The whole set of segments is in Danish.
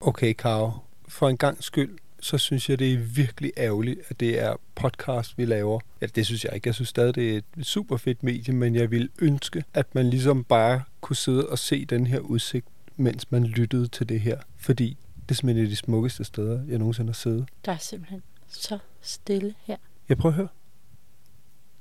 Okay, Karo. For en gang skyld, så synes jeg, det er virkelig ærgerligt, at det er podcast, vi laver. Ja, det synes jeg ikke. Jeg synes stadig, det er et super fedt medie, men jeg vil ønske, at man ligesom bare kunne sidde og se den her udsigt, mens man lyttede til det her. Fordi det er simpelthen et af de smukkeste steder, jeg nogensinde har siddet. Der er simpelthen så stille her. Jeg prøver at høre.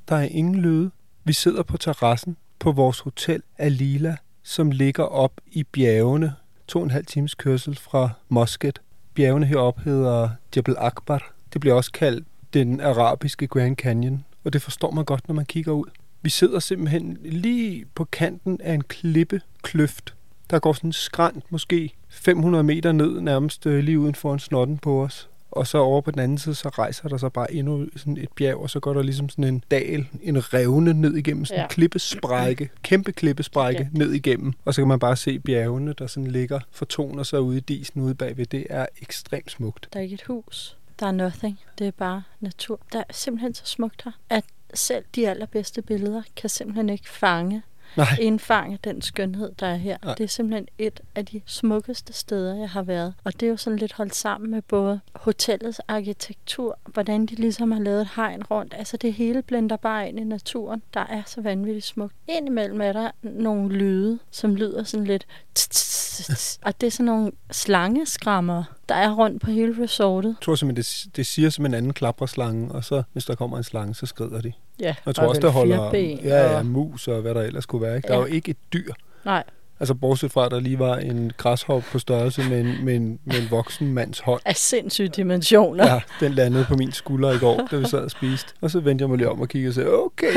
Der er ingen lyde. Vi sidder på terrassen på vores hotel Alila, som ligger op i bjergene. To og en halv times kørsel fra Muscat. Bjergene heroppe hedder Jebel Akbar. Det bliver også kaldt den arabiske Grand Canyon, og det forstår man godt, når man kigger ud. Vi sidder simpelthen lige på kanten af en klippe kløft. Der går sådan en skrant, måske 500 meter ned, nærmest øh, lige uden for en snotten på os. Og så over på den anden side, så rejser der sig bare endnu sådan et bjerg, og så går der ligesom sådan en dal, en revne ned igennem, sådan en Ja. klippesprække, kæmpe klippesprække Okay. ned igennem. Og så kan man bare se bjergene, der sådan ligger, fortoner sig ude i disen ude bagved. Det er ekstremt smukt. Der er ikke et hus. Der er nothing. Det er bare natur. Der er simpelthen så smukt her, at selv de allerbedste billeder kan simpelthen ikke fange, Nej, indfange den skønhed, der er her. Nej. Det er simpelthen et af de smukkeste steder, jeg har været. Og det er jo sådan lidt holdt sammen med både hotellets arkitektur, hvordan de ligesom har lavet et hegn rundt. Altså det hele blender bare ind i naturen. Der er så vanvittigt smukt. Indimellem er der nogle lyde, som lyder sådan lidt... Og det er sådan nogle slangeskrammer, der er rundt på hele resortet. jeg tror simpelthen, det, det siger som en anden klapperslange, og så hvis der kommer en slange, så skrider de. Ja, Jeg tror og også, der holder ja, ja, mus og hvad der ellers kunne være. Ikke? Der er Ja. jo ikke et dyr. Nej, Altså bortset fra, at der lige var en græshop på størrelse med en, med en, med en voksen mands hånd. af sindssyge dimensioner. Ja, den landede på min skulder i går, da vi sad og spiste. Og så vendte jeg mig lige om og kiggede og sagde, okay.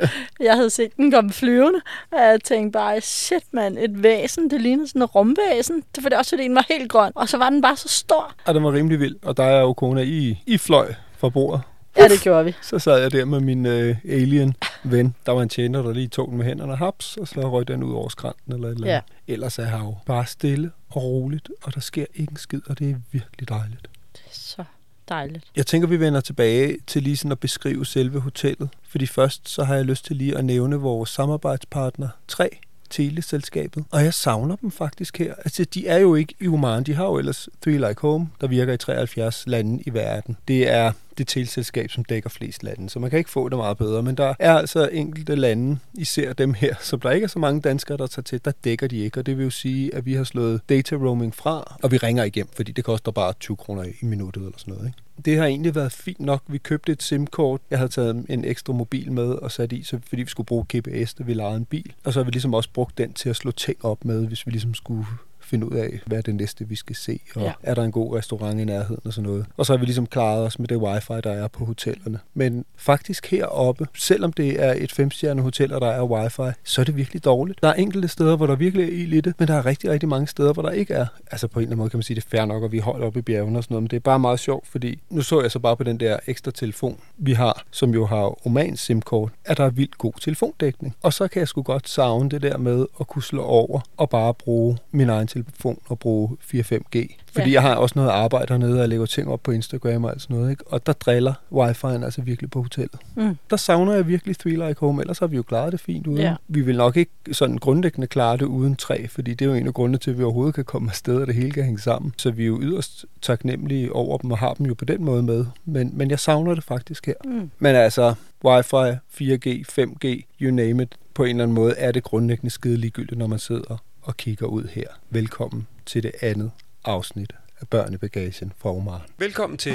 Jeg havde set den komme flyvende, og jeg tænkte bare, shit mand, et væsen, det lignede sådan et rumvæsen. Det var det også, fordi den var helt grøn. Og så var den bare så stor. Og den var rimelig vild. Og der er jo kone i, i fløj fra bordet. Ja, det gjorde vi. Så sad jeg der med min øh, alien-ven. Der var en tjener, der lige tog den med hænderne haps, og så røg den ud over skrænten eller et eller andet. Ja. Ellers er her jo bare stille og roligt, og der sker ikke en skid, og det er virkelig dejligt. Det er så dejligt. Jeg tænker, vi vender tilbage til lige sådan at beskrive selve hotellet. Fordi først så har jeg lyst til lige at nævne vores samarbejdspartner 3, teleselskabet. Og jeg savner dem faktisk her. Altså, de er jo ikke i Oman. De har jo ellers Three Like Home, der virker i 73 lande i verden. Det er det teleselskab, som dækker flest lande, så man kan ikke få det meget bedre. Men der er altså enkelte lande, især dem her, som der ikke er så mange danskere, der tager til, der dækker de ikke. Og det vil jo sige, at vi har slået data roaming fra, og vi ringer igennem, fordi det koster bare 20 kroner i minuttet eller sådan noget. Ikke? Det har egentlig været fint nok. Vi købte et SIM-kort. Jeg havde taget en ekstra mobil med og sat i, så fordi vi skulle bruge GPS, da vi lejede en bil. Og så har vi ligesom også brugt den til at slå ting op med, hvis vi ligesom skulle finde ud af, hvad er det næste, vi skal se, og Ja. er der en god restaurant i nærheden og sådan noget. Og så har vi ligesom klaret os med det wifi, der er på hotellerne. Men faktisk heroppe, selvom det er et femstjerne hotel, og der er wifi, så er det virkelig dårligt. Der er enkelte steder, hvor der virkelig er ild i det, men der er rigtig, rigtig mange steder, hvor der ikke er. Altså på en eller anden måde kan man sige, det er fair nok, at vi er højt oppe i bjergene og sådan noget, men det er bare meget sjovt, fordi nu så jeg så bare på den der ekstra telefon, vi har, som jo har Omans SIM-kort, at der er vildt god telefondækning. Og så kan jeg sgu godt savne det der med at kunne slå over og bare bruge min egen telefon og bruge 4-5G. Fordi Ja. jeg har også noget arbejde dernede, og jeg lægger ting op på Instagram og alt sådan noget, ikke? Og der driller wifi'en altså virkelig på hotellet. Mm. Der savner jeg virkelig Three Like Home, ellers har vi jo klaret det fint uden. Ja. Vi vil nok ikke sådan grundlæggende klare det uden træ, fordi det er jo en af grundene til, at vi overhovedet kan komme afsted, og det hele kan hænge sammen. Så vi er jo yderst taknemmelige over dem, og har dem jo på den måde med. Men, men jeg savner det faktisk her. Mm. Men altså, Wi-Fi, 4G, 5G, you name it, på en eller anden måde er det grundlæggende skide ligegyldigt, når man sidder og kigger ud her. Velkommen til det andet afsnit af Børnebagagen fra Oman. Velkommen til,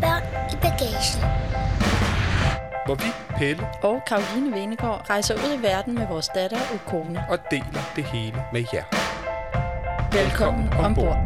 Børn i bagagen. hvor vi, Pelle, Og Karoline Venegård rejser ud i verden med vores datter og kone. og deler det hele med jer. Velkommen ombord.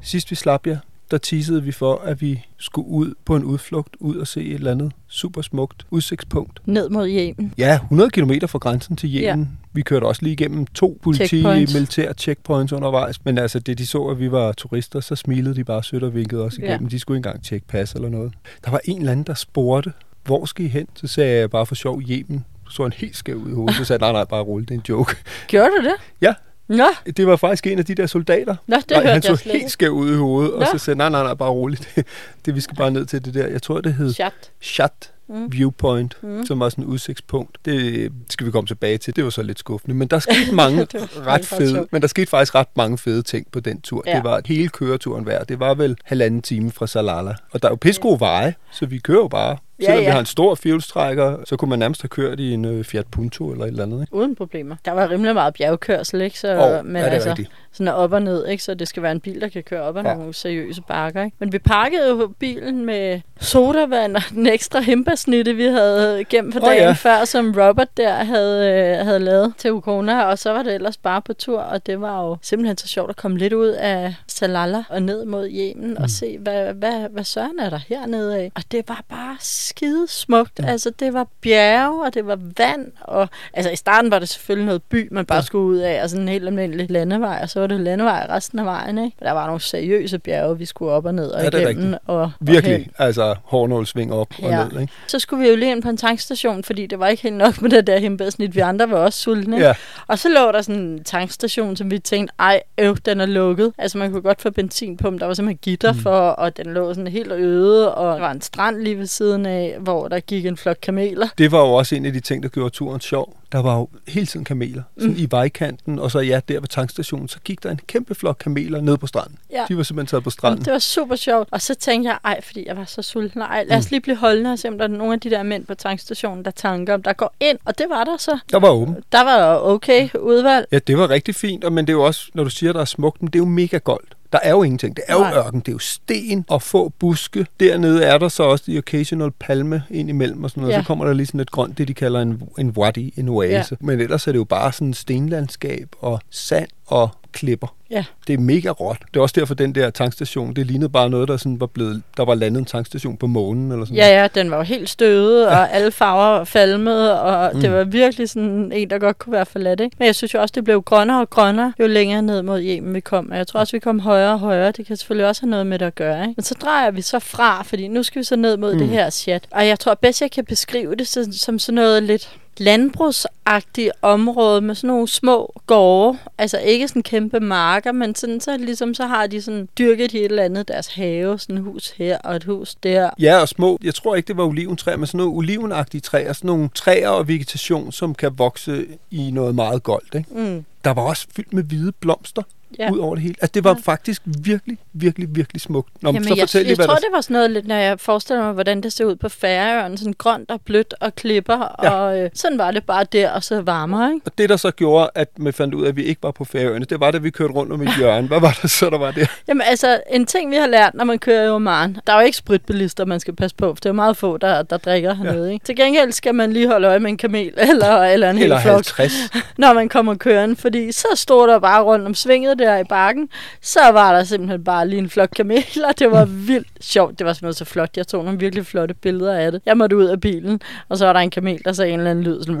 Sidst vi slap jer, der teasede vi for, at vi skulle ud på en udflugt, ud og se et eller andet super smukt udsigtspunkt. Ned mod Yemen. Ja, 100 km fra grænsen til Yemen. Ja. Vi kørte også lige igennem to Checkpoints. politi-militære checkpoints undervejs. Men altså, det de så, at vi var turister, så smilede de bare sødt og vinkede os Ja. igennem. De skulle ikke engang tjekke pas eller noget. Der var en eller anden, der spurgte, hvor skal I hen? Så sagde jeg bare for sjov, Yemen. Så han helt skæv ud i hovedet. Så sagde jeg, nej, nej, bare rulle, det er en joke. Gjorde du det? Ja. Nå, Det var faktisk en af de der soldater. Nå det Nej, hørte han jeg så slet helt skæv ud i hovedet, og Nå. så sagde nej, nej, nej, bare roligt. Det, det, vi skal bare ned til det der. Jeg tror, det hed Chat. Chat Mm. Viewpoint, Mm. som var sådan et udsigtspunkt. Det skal vi komme tilbage til. Det var så lidt skuffende. Men der skete mange ret fede, men der skete faktisk ret mange fede ting på den tur. Ja. Ja. Det var hele køreturen værd. Det var vel halvanden time fra Salala. Og der er jo pisse gode veje, så vi kører jo bare. Ja, Selvom ja. vi har en stor fjolstrækker, så kunne man nærmest have kørt i en øh, Fiat Punto eller et eller andet. Ikke? Uden problemer. Der var rimelig meget bjergkørsel, ikke? Så, Og, men ja, det er altså, rigtigt. sådan op og ned, ikke? Så det skal være en bil, der kan køre op ad Ja. nogle seriøse bakker, ikke? Men vi pakkede jo bilen med sodavand og den ekstra himbasnitte, vi havde på Åh, dagen ja. før, som Robert der havde, øh, havde lavet til Ukona, og så var det ellers bare på tur, og det var jo simpelthen så sjovt at komme lidt ud af Salala og ned mod Yemen mm. og se, hvad, hvad, hvad søren er der hernede af. Og det var bare skide smukt. Ja. Altså, det var bjerge, og det var vand, og altså i starten var det selvfølgelig noget by, man bare Ja. skulle ud af, altså en helt almindelig landevej, og så var det landevej resten af vejen, ikke? Der var nogle seriøse bjerge, vi skulle op og ned og Ja, det igennem. Og, og Virkelig. hen. Altså hårnålsving op og Ja. ned. Ikke? Så skulle vi jo lige ind på en tankstation, fordi det var ikke helt nok med det der himbærsnit. Vi andre var også sultne. Ja. Og så lå der sådan en tankstation, som vi tænkte, ej, øv, den er lukket. Altså man kunne godt få benzin på, men der var simpelthen gitter Mm. for, og den lå sådan helt øde, og der var en strand lige ved siden af, hvor der gik en flok kameler. Det var jo også en af de ting, der gjorde turen sjov. Der var jo hele tiden kameler, sådan Mm. i vejkanten, og så ja, der ved tankstationen, så gik der en kæmpe flok kameler ned på stranden. Ja. De var simpelthen taget på Jamen, stranden. det var super sjovt. Og så tænkte jeg, ej, fordi jeg var så sulten, ej, lad os Mm. lige blive holdende og se, om der er nogle af de der mænd på tankstationen, der tanker, om der går ind. Og det var der så. Der var åben. Der var okay udvalg. Ja, det var rigtig fint, og- men det er jo også, når du siger, der er smukt, men det er jo mega goldt. Der er jo ingenting. Det er jo Nej. ørken. Det er jo sten og få buske. Dernede er der så også de occasional palme ind imellem og sådan noget. Ja. Så kommer der lige sådan et grønt, det de kalder en, en wadi, en oase. Ja. Men ellers er det jo bare sådan stenlandskab og sand og klipper. Ja. Det er mega råt. Det er også derfor, den der tankstation, det lignede bare noget, der sådan var blevet, der var landet en tankstation på månen eller sådan Ja, ja, den var jo helt støvet, og alle farver falmet, og mm. det var virkelig sådan en, der godt kunne være forladt, ikke? Men jeg synes jo også, det blev grønnere og grønnere, jo længere ned mod Yemen vi kom. Og jeg tror også, vi kom højere og højere. Det kan selvfølgelig også have noget med det at gøre, ikke? Men så drejer vi så fra, fordi nu skal vi så ned mod mm. det her chat. Og jeg tror bedst, jeg kan beskrive det som sådan noget lidt landbrugsagtigt område med sådan nogle små gårde. Altså ikke sådan kæmpe marker, men sådan, så, ligesom, så har de sådan dyrket et eller andet deres have, sådan et hus her og et hus der. Ja, og små, jeg tror ikke, det var oliventræer, men sådan nogle olivenagtige træer, sådan nogle træer og vegetation, som kan vokse i noget meget goldt. Ikke? Mm. Der var også fyldt med hvide blomster Ja. ud over det hele. Altså, det var Ja. faktisk virkelig, virkelig, virkelig smukt. Nå, men Jamen, så jeg, fortæl jeg, lige, hvad tror, der... det var sådan noget lidt, når jeg forestiller mig, hvordan det ser ud på Færøerne. Sådan grønt og blødt og klipper. Ja. Og øh, sådan var det bare der, og så varmere, ikke? Og det, der så gjorde, at man fandt ud af, at vi ikke var på Færøerne, det var, da vi kørte rundt om et hjørne. Hvad var det så, der var der? Jamen altså, en ting vi har lært, når man kører i Oman, der er jo ikke spritbilister, man skal passe på, for det er jo meget få, der, der drikker hernede, ja. ikke? Til gengæld skal man lige holde øje med en kamel eller, eller en hel Eller flok, 50. når man kommer kørende, fordi så stod der bare rundt om svinget der i bakken, så var der simpelthen bare lige en flok kameler. Det var vildt sjovt. Det var simpelthen så flot. Jeg tog nogle virkelig flotte billeder af det. Jeg måtte ud af bilen, og så var der en kamel, der sagde en eller anden lyd. Sådan,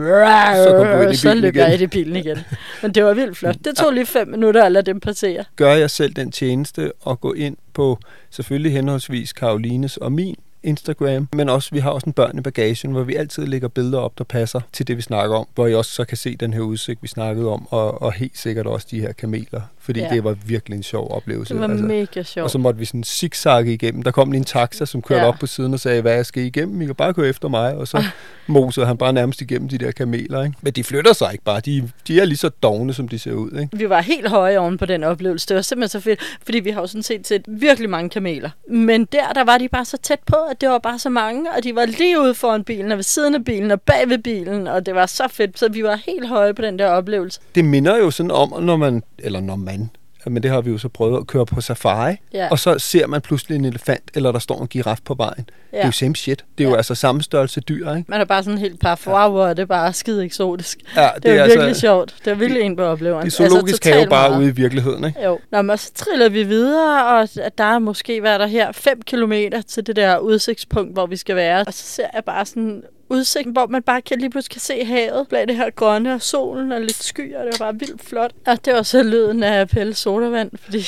Så kom så løb igen. jeg i bilen igen. Men det var vildt flot. Det tog lige fem minutter at lade dem passere. Gør jeg selv den tjeneste og gå ind på selvfølgelig henholdsvis Karolines og min Instagram, men også, vi har også en børn i bagagen, hvor vi altid lægger billeder op, der passer til det, vi snakker om, hvor I også så kan se den her udsigt, vi snakkede om, og, og helt sikkert også de her kameler, fordi Ja. det var virkelig en sjov oplevelse. Det var altså, mega sjovt. og så måtte vi sådan zigzagge igennem. Der kom lige en taxa, som kørte Ja. op på siden og sagde, hvad jeg skal I igennem? I kan bare køre efter mig. Og så mosede han bare nærmest igennem de der kameler. Ikke? Men de flytter sig ikke bare. De, de er lige så dogne, som de ser ud. Ikke? Vi var helt høje oven på den oplevelse. Det var simpelthen så fedt, fordi vi har jo sådan set set virkelig mange kameler. Men der, der var de bare så tæt på, og det var bare så mange, og de var lige ude foran bilen, og ved siden af bilen, og bag ved bilen, og det var så fedt. Så vi var helt høje på den der oplevelse. Det minder jo sådan om, når man, eller når man, men det har vi jo så prøvet at køre på safari, Ja. og så ser man pludselig en elefant, eller der står en giraf på vejen. Det er Ja. jo same shit. Det er jo Ja. altså samme størrelse dyr, ikke? Man er bare sådan helt par wow, og det er bare skide eksotisk. Ja, Det, det er, altså- virkelig sjovt. Det er virkelig en på opleveren. Det zoologiske have jo totalt bare meget. ude i virkeligheden, ikke? Jo. Nå, men så triller vi videre, og der er måske, hvad er der her, 5 kilometer til det der udsigtspunkt, hvor vi skal være. Og så ser jeg bare sådan udsigt, hvor man bare kan lige pludselig kan se havet blandt det her grønne og solen og lidt skyer. Det var bare vildt flot. Og det var så lyden af Pelle sodavand, fordi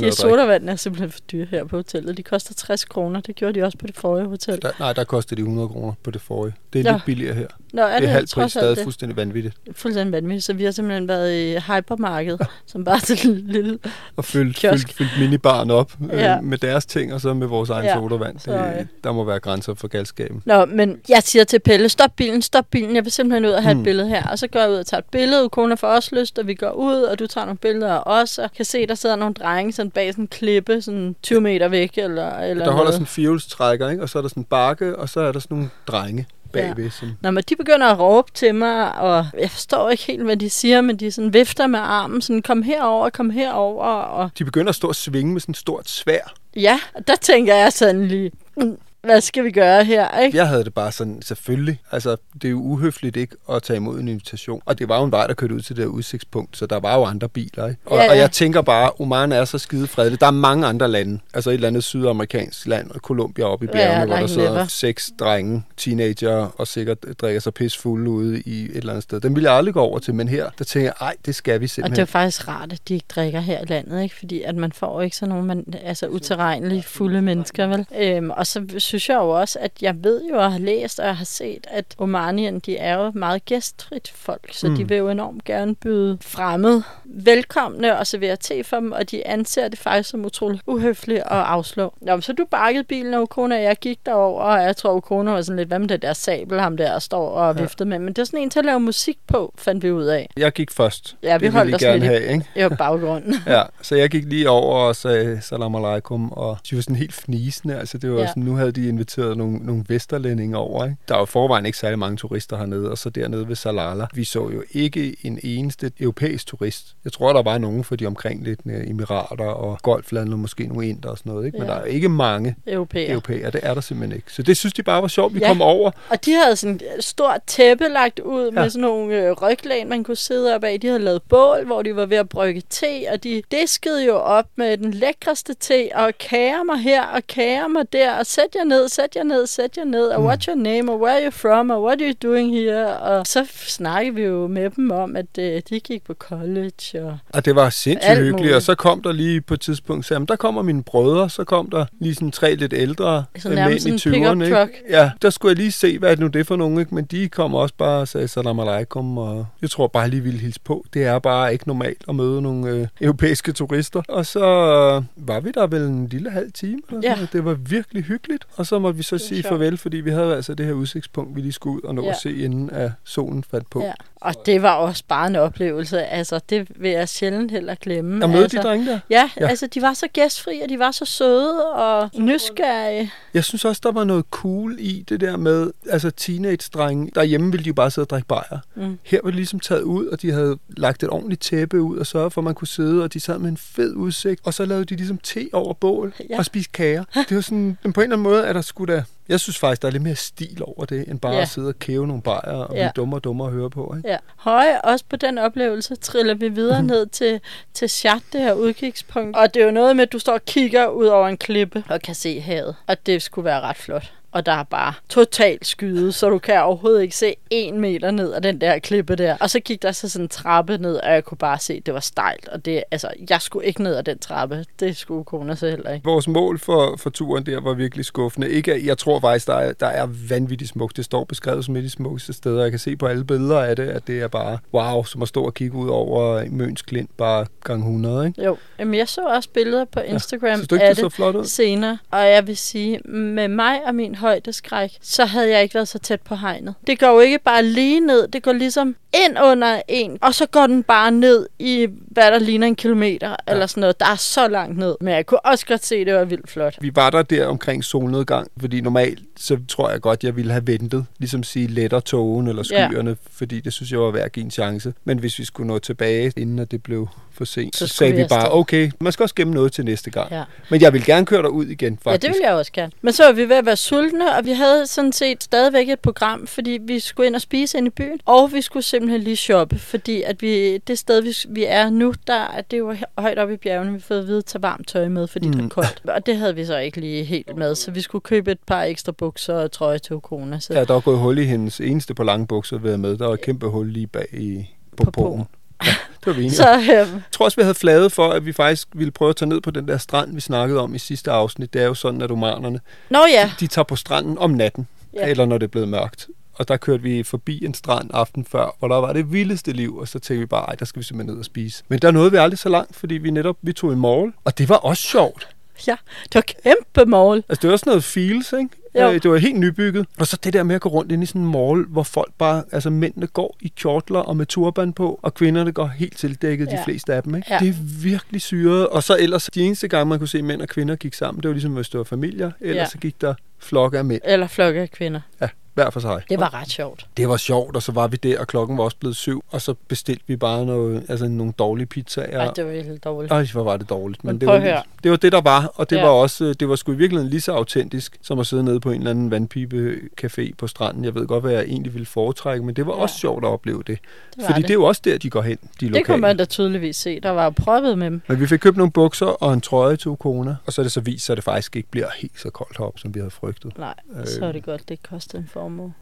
de sodavand er simpelthen for dyre her på hotellet. De koster 60 kroner. Det gjorde de også på det forrige hotel. Der, nej, der koster de 100 kroner på det forrige. Det er Ja. lidt billigere her. Nå, er det er det, halv pris, stadig det? fuldstændig vanvittigt. Fuldstændig vanvittigt. Så vi har simpelthen været i hypermarked, som bare til en lille... Og fyldt, Kiosk. fyldt, fyldt minibaren op Ja. øh, med deres ting, og så med vores egen Ja, sodavand. så, øh. Det, der må være grænser for galskaben. Nå, men jeg siger til Pelle, stop bilen, stop bilen, jeg vil simpelthen ud og have Hmm. et billede her. Og så går jeg ud og tager et billede, kone får også lyst, og vi går ud, og du tager nogle billeder af os, og kan se, der sidder nogle drenge sådan bag sådan en klippe, sådan 20 meter væk, eller, eller Der holder noget. sådan en fjolstrækker, ikke? og så er der sådan en bakke, og så er der sådan nogle drenge bagved. Ja. Som, Nå, men de begynder at råbe til mig, og jeg forstår ikke helt, hvad de siger, men de sådan vifter med armen, sådan kom herover, kom herover, og de begynder at stå og svinge med sådan et stort svær. ja, og der tænker jeg sådan lige, "Mm, hvad skal vi gøre her, ikke? Jeg havde det bare sådan, selvfølgelig. Altså, det er jo uhøfligt ikke at tage imod en invitation. Og det var jo en vej, der kørte ud til det der udsigtspunkt, så der var jo andre biler, ikke? Og, Ja, ja. og jeg tænker bare, Oman er så skide fredeligt. Der er mange andre lande, altså et eller andet sydamerikansk land, og Colombia oppe i Ja, bjergene, ja, hvor der sidder never. seks drenge, teenager, og sikkert drikker sig pis fulde ude i et eller andet sted. Den vil jeg aldrig gå over til, men her, der tænker jeg, ej, det skal vi Og det simpelthen. er faktisk rart, at de ikke drikker her i landet, ikke? Fordi at man får ikke sådan nogle man, altså, uterrenlige, fulde mennesker, vel? Øhm, og så synes jeg jo også, at jeg ved jo, og har læst, og har set, at Omanien, de er jo meget gæstfrit folk, så mm. de vil jo enormt gerne byde fremmed velkomne og servere te for dem, og de anser det faktisk som utroligt uhøfligt at afslå. Nå, så du bakkede bilen, og Ukona og jeg gik derover, og jeg tror, Ukona var sådan lidt, hvad med det der sabel, ham der står og Ja. viftede med. Men det er sådan en til at lave musik på, fandt vi ud af. Jeg gik først. Ja, vi det holdt os gerne lidt i- have, ikke? Var baggrunden. Ja, så jeg gik lige over og sagde salam alaikum, og de var sådan helt fnisende. Altså, det var ja. sådan, nu havde de inviteret nogle, nogle vesterlændinge over, ikke? Der var i forvejen ikke særlig mange turister hernede, og så dernede ved Salala. Vi så jo ikke en eneste europæisk turist. Jeg tror, der var nogen for de omkringliggende emirater og golflande, og måske nogle inder og sådan noget, ikke? Men Ja. der er ikke mange Europæer. europæere, det er der simpelthen ikke. Så det synes de bare var sjovt, vi Ja. kom over. Og de havde sådan et stort tæppe lagt ud. Ja. med sådan nogle øh, ryglæn, man kunne sidde op af. De havde lavet bål, hvor de var ved at brygge te, og de diskede jo op med den lækreste te, og kager mig her, og kager mig der, og sæt jer ned, sæt jer ned, sæt jer ned, og what's your name, og where are you from, og what are you doing here? Og så snakkede vi jo med dem om, at øh, de gik på college, og Og det var sindssygt hyggeligt, muligt. og så kom der lige på et tidspunkt, så, jamen, der kommer mine brødre, så kom der lige sådan tre lidt ældre Så øh, mænd i sådan en pickup 20'erne. Ikke? Ja, der skulle jeg lige se, hvad det nu det er for nogen, ikke? men de kom også bare og sagde salam alaikum, og jeg tror bare lige ville hilse på. Det er bare ikke normalt at møde nogle øh, europæiske turister. Og så øh, var vi der vel en lille halv time, eller Ja. sådan noget. det var virkelig hyggeligt. Og så måtte vi så sige sjovt. farvel, fordi vi havde altså det her udsigtspunkt, vi lige skulle ud og nå Ja. at se, inden at solen faldt på. Ja. Og det var også bare en oplevelse. Altså, det vil jeg sjældent heller glemme. Og møde altså, de drenge der? Ja, ja, altså de var så gæstfri, og de var så søde og nysgerrige. Jeg synes også, der var noget cool i det der med, altså teenage-drenge, derhjemme ville de jo bare sidde og drikke bajer. Mm. Her var de ligesom taget ud, og de havde lagt et ordentligt tæppe ud og sørget for, at man kunne sidde, og de sad med en fed udsigt, og så lavede de ligesom te over bål Ja. og spiste kager. Det var sådan, på en eller anden måde er der sgu da, jeg synes faktisk, der er lidt mere stil over det, end bare Ja. at sidde og kæve nogle bajer og Ja. blive dummere og dummere at høre på. Ikke? Ja. Høje, også på den oplevelse, triller vi videre ned til, til Chat, det her udkigspunkt. Og det er jo noget med, at du står og kigger ud over en klippe og kan se havet. Og det skulle være ret flot. Og der er bare totalt skyde, så du kan overhovedet ikke se en meter ned af den der klippe der. Og så gik der så sådan en trappe ned, og jeg kunne bare se, at det var stejlt. Og det, altså, jeg skulle ikke ned ad den trappe. Det skulle kone så heller ikke. Vores mål for, for turen der var virkelig skuffende. Ikke, jeg tror faktisk, der er, der er vanvittigt smukt. Det står beskrevet som et af de smukkeste steder. Jeg kan se på alle billeder af det, at det er bare wow, som at stå og kigge ud over Møns Klint, bare gang 100, ikke? Jo, Jamen, jeg så også billeder på Instagram Synes du ikke, af det så flot ud? senere. Og jeg vil sige, med mig og min højdeskræk, så havde jeg ikke været så tæt på hegnet. Det går jo ikke bare lige ned, det går ligesom ind under en, og så går den bare ned i, hvad der ligner en kilometer, ja. eller sådan noget. Der er så langt ned, men jeg kunne også godt se, at det var vildt flot. Vi var der der omkring solnedgang, fordi normalt, så tror jeg godt, jeg ville have ventet, ligesom sige letter togen eller skyerne, ja. fordi det synes jeg var værd at give en chance. Men hvis vi skulle nå tilbage, inden at det blev for sent, så, så sagde vi, vi bare, okay, man skal også gemme noget til næste gang. Ja. Men jeg vil gerne køre dig ud igen, faktisk. Ja, det vil jeg også gerne. Men så var vi ved at være sultne, og vi havde sådan set stadigvæk et program, fordi vi skulle ind og spise ind i byen, og vi skulle simpelthen lige shoppe, fordi at vi, det sted, vi, vi er nu, der er det jo højt oppe i bjergene, vi har fået at vide at tage varmt tøj med, fordi mm. det er koldt. Og det havde vi så ikke lige helt med, så vi skulle købe et par ekstra bukser og trøje til Okona. Så. Ja, der var gået hul i hendes eneste på lange bukser ved med. Der var et kæmpe hul lige bag i, på, på poen. Ja, det var vi enige så, øhm, Jeg tror også, vi havde fladet for, at vi faktisk ville prøve at tage ned på den der strand, vi snakkede om i sidste afsnit. Det er jo sådan, at omanerne, Nå, ja. de, de tager på stranden om natten, ja. eller når det er blevet mørkt. Og der kørte vi forbi en strand aften før, hvor der var det vildeste liv, og så tænkte vi bare, ej, der skal vi simpelthen ned og spise. Men der nåede vi aldrig så langt, fordi vi netop vi tog en mål, og det var også sjovt. Ja, det var kæmpe mål. Altså, det var sådan noget feels, ikke? Jo. Øh, det var helt nybygget. Og så det der med at gå rundt ind i sådan en mall, hvor folk bare, altså mændene går i kjortler og med turban på, og kvinderne går helt tildækket, ja. de fleste af dem. Ikke? Ja. Det er virkelig syret. Og så ellers, de eneste gange, man kunne se mænd og kvinder gik sammen, det var ligesom, hvis det var familier. Ellers ja. så gik der flokke af mænd. Eller flokke af kvinder. Ja hver for sig. Det var ret sjovt. Det var sjovt, og så var vi der, og klokken var også blevet syv, og så bestilte vi bare noget, altså nogle dårlige pizzaer. Ej, det var helt dårligt. Ej, hvor var det dårligt. Men, Men det, var, det var det, der var, og det ja. var også, det var sgu i virkeligheden lige så autentisk, som at sidde nede på en eller anden vandpipe-café på stranden. Jeg ved godt, hvad jeg egentlig ville foretrække, men det var ja. også sjovt at opleve det. det Fordi det. det er jo også der, de går hen, de lokale. Det kunne man da tydeligvis se. Der var proppet med dem. Men vi fik købt nogle bukser og en trøje til Ukona, og så er det så vist, at det faktisk ikke bliver helt så koldt heroppe, som vi havde frygtet. Nej, øh, så er det godt, det kostede en formue.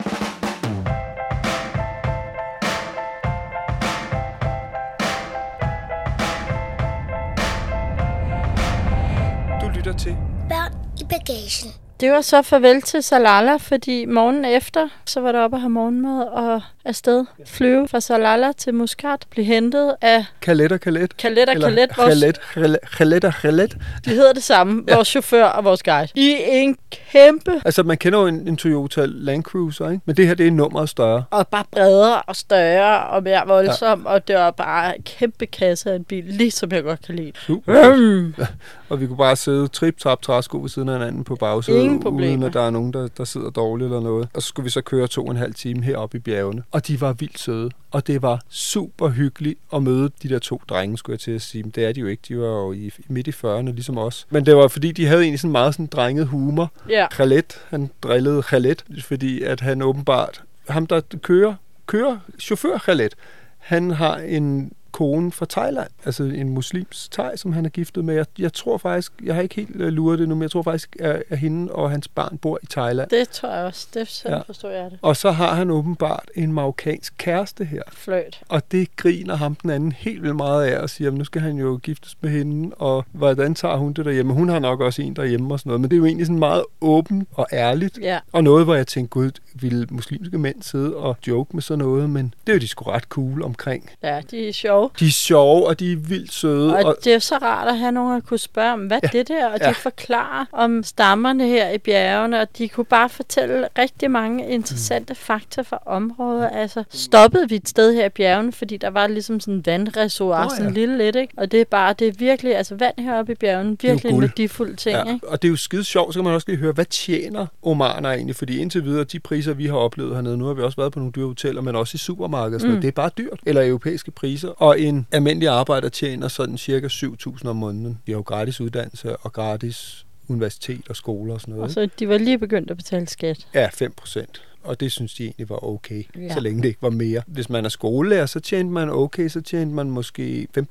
Du lytter til Børn i bagagen. Det var så farvel til Salala, fordi morgen efter, så var der oppe at have morgenmad og afsted flyve fra Salala til Muscat, blive hentet af... Kalet og Kalet. Kalet og Kalet. Kalet, Kalet og Kalet. De hedder det samme, ja. vores chauffør og vores guide. I en kæmpe... Altså, man kender jo en, en Toyota Land Cruiser, ikke? Men det her, det er nummeret større. Og bare bredere og større og mere voldsom, ja. og det var bare en kæmpe kasse af en bil, ligesom jeg godt kan lide. Super. Mm. Ja. Og vi kunne bare sidde trip trap træsko ved siden af hinanden på bagsædet, uden at der er nogen, der, der sidder dårligt eller noget. Og så skulle vi så køre to og en halv time heroppe i bjergene. Og de var vildt søde. Og det var super hyggeligt at møde de der to drenge, skulle jeg til at sige. Men det er de jo ikke. De var jo i, midt i 40'erne, ligesom os. Men det var fordi, de havde egentlig sådan meget sådan drenget humor. Ja. Khaled, han drillede Khaled, fordi at han åbenbart, ham der kører, kører chauffør Khaled, han har en kone fra Thailand, altså en muslims thai, som han er giftet med. Jeg, jeg tror faktisk, jeg har ikke helt uh, luret det nu, men jeg tror faktisk, at, at hende og hans barn bor i Thailand. Det tror jeg også. Det sådan ja. forstår jeg det. Og så har han åbenbart en marokkansk kæreste her. Fløjt. Og det griner ham den anden helt vildt meget af og siger, at nu skal han jo giftes med hende, og hvordan tager hun det derhjemme? Hun har nok også en derhjemme og sådan noget, men det er jo egentlig sådan meget åben og ærligt. Ja. Og noget, hvor jeg tænkte, gud, ville muslimske mænd sidde og joke med sådan noget, men det er jo de sgu ret cool omkring. Ja, de er sjove. De er sjove, og de er vildt søde. Og, og det er så rart at have nogen, at kunne spørge om, hvad ja. det der, og ja. de forklarer om stammerne her i bjergene, og de kunne bare fortælle rigtig mange interessante mm. fakta fra området. Altså, stoppede vi et sted her i bjergene, fordi der var ligesom sådan en vandreservoir, oh, ja. sådan lille lidt, ikke? Og det er bare, det er virkelig, altså vand heroppe i bjergene, virkelig en værdifuld ting, ja. ikke? Og det er jo skide sjovt, så kan man også lige høre, hvad tjener omaner egentlig? Fordi indtil videre, de priser, vi har oplevet hernede, nu har vi også været på nogle dyre hoteller, men også i supermarkeder, mm. det er bare dyrt. Eller europæiske priser. Og en almindelig arbejder tjener sådan cirka 7.000 om måneden. De har jo gratis uddannelse og gratis universitet og skoler og sådan noget. Og så de var lige begyndt at betale skat? Ja, 5 procent og det synes de egentlig var okay, ja. så længe det ikke var mere. Hvis man er skolelærer, så tjente man okay, så tjente man måske 15.000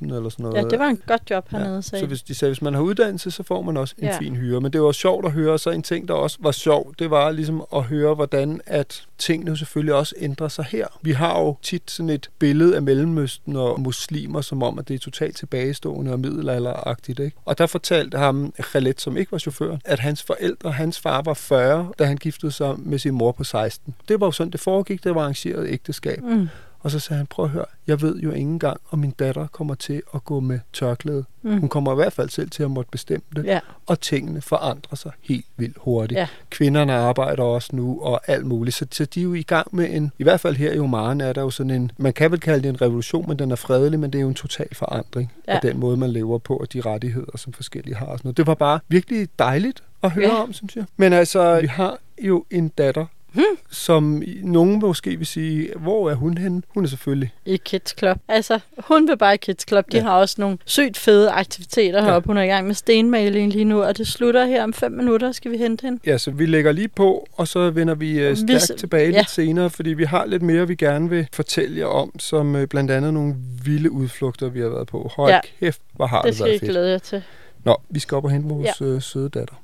eller sådan noget. Ja, det var en godt job hernede, ja. Så hvis de sagde, hvis man har uddannelse, så får man også en ja. fin hyre. Men det var sjovt at høre, så en ting, der også var sjov, det var ligesom at høre, hvordan at tingene selvfølgelig også ændrer sig her. Vi har jo tit sådan et billede af Mellemøsten og muslimer, som om, at det er totalt tilbagestående og middelalderagtigt. Ikke? Og der fortalte ham Khaled, som ikke var chauffør, at hans forældre, hans far var 40, da han giftede sig med sin mor på 16. Det var jo sådan, det foregik, det var arrangeret ægteskab. Mm. Og så sagde han, prøv at høre, jeg ved jo ikke engang, om min datter kommer til at gå med tørklæde. Mm. Hun kommer i hvert fald selv til at måtte bestemme det. Ja. Og tingene forandrer sig helt vildt hurtigt. Ja. Kvinderne arbejder også nu, og alt muligt. Så, så de er jo i gang med en, i hvert fald her i Oman er der jo sådan en, man kan vel kalde det en revolution, men den er fredelig, men det er jo en total forandring Ja. af den måde, man lever på, og de rettigheder, som forskellige har. Og sådan noget. Det var bare virkelig dejligt at høre Ja. om, synes jeg. Men altså, vi har jo en datter, Hmm. som nogen måske vil sige, hvor er hun henne? Hun er selvfølgelig I Kids Club. Altså, hun vil bare i Kids Club. De Ja. ja. har også nogle sygt fede aktiviteter heroppe. Hun er i gang med stenmaling lige nu, og det slutter her om fem minutter. Skal vi hente hende? Ja, så vi lægger lige på, og så vender vi Vi stærkt s- tilbage ja. lidt senere, fordi vi har lidt mere, vi gerne vil fortælle jer om, som øh, blandt andet nogle vilde udflugter, vi har været på. Hold Ja. kæft, hvor har Det det, skal I været fedt. glæde jer til. Nå, vi skal op og hente vores ja. øh, søde datter.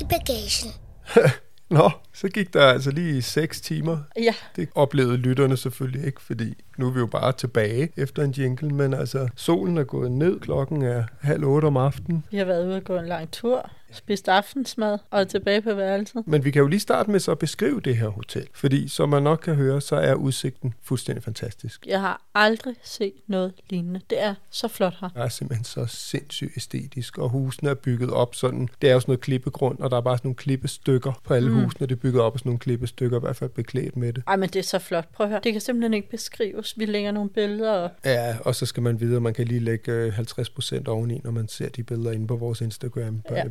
I bagagen. Nå, så gik der altså lige 6 timer. Ja, Det oplevede lytterne selvfølgelig ikke, fordi nu er vi jo bare tilbage efter en jingle, men altså solen er gået ned, klokken er halv otte om aftenen. vi har været ude og gå en lang tur, spist aftensmad og er tilbage på værelset. Men vi kan jo lige starte med så at beskrive det her hotel, fordi som man nok kan høre, så er udsigten fuldstændig fantastisk. Jeg har aldrig set noget lignende. Det er så flot her. Det er simpelthen så sindssygt æstetisk, og husene er bygget op sådan. Det er jo sådan noget klippegrund, og der er bare sådan nogle klippestykker på alle mm. Husene. Det er bygget op af sådan nogle klippestykker, i hvert fald beklædt med det. Ej, men det er så flot. Prøv at høre. Det kan simpelthen ikke beskrives. Vi lægger nogle billeder op. Ja, og så skal man vide, at man kan lige lægge øh, 50% oveni, når man ser de billeder inde på vores Instagram, Ja.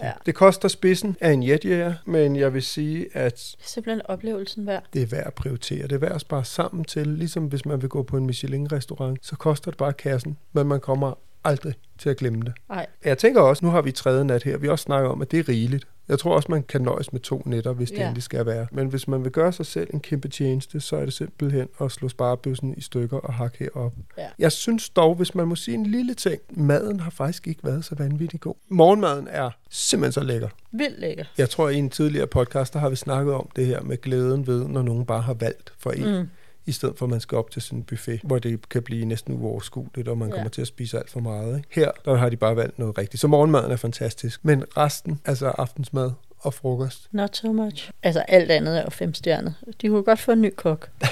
Børnebagage. Ja. Det koster spidsen af en jetjæger, men jeg vil sige, at Det er simpelthen oplevelsen værd. det er værd at prioritere. Det er værd at spare sammen til, ligesom hvis man vil gå på en Michelin-restaurant, så koster det bare kassen, men man kommer aldrig til at glemme det. Ej, Jeg tænker også, nu har vi tredje nat her, vi også snakket om, at det er rigeligt. Jeg tror også, man kan nøjes med to nætter, hvis det Ja. endelig skal være. Men hvis man vil gøre sig selv en kæmpe tjeneste, så er det simpelthen at slå sparebøssen i stykker og hakke herop. Ja. Jeg synes dog, hvis man må sige en lille ting, maden har faktisk ikke været så vanvittig god. Morgenmaden er simpelthen så lækker. vildt lækker. Jeg tror, i en tidligere podcast, der har vi snakket om det her med glæden ved, når nogen bare har valgt for en, mm. I stedet for at man skal op til sådan en buffet, hvor det kan blive næsten uoverskueligt, og man Ja. kommer til at spise alt for meget. Ikke? Her, der har de bare valgt noget rigtigt. Så morgenmaden er fantastisk. Men resten, altså aftensmad og frokost, Not so much. Altså, alt andet er jo femstjernet. De kunne godt få en ny kok.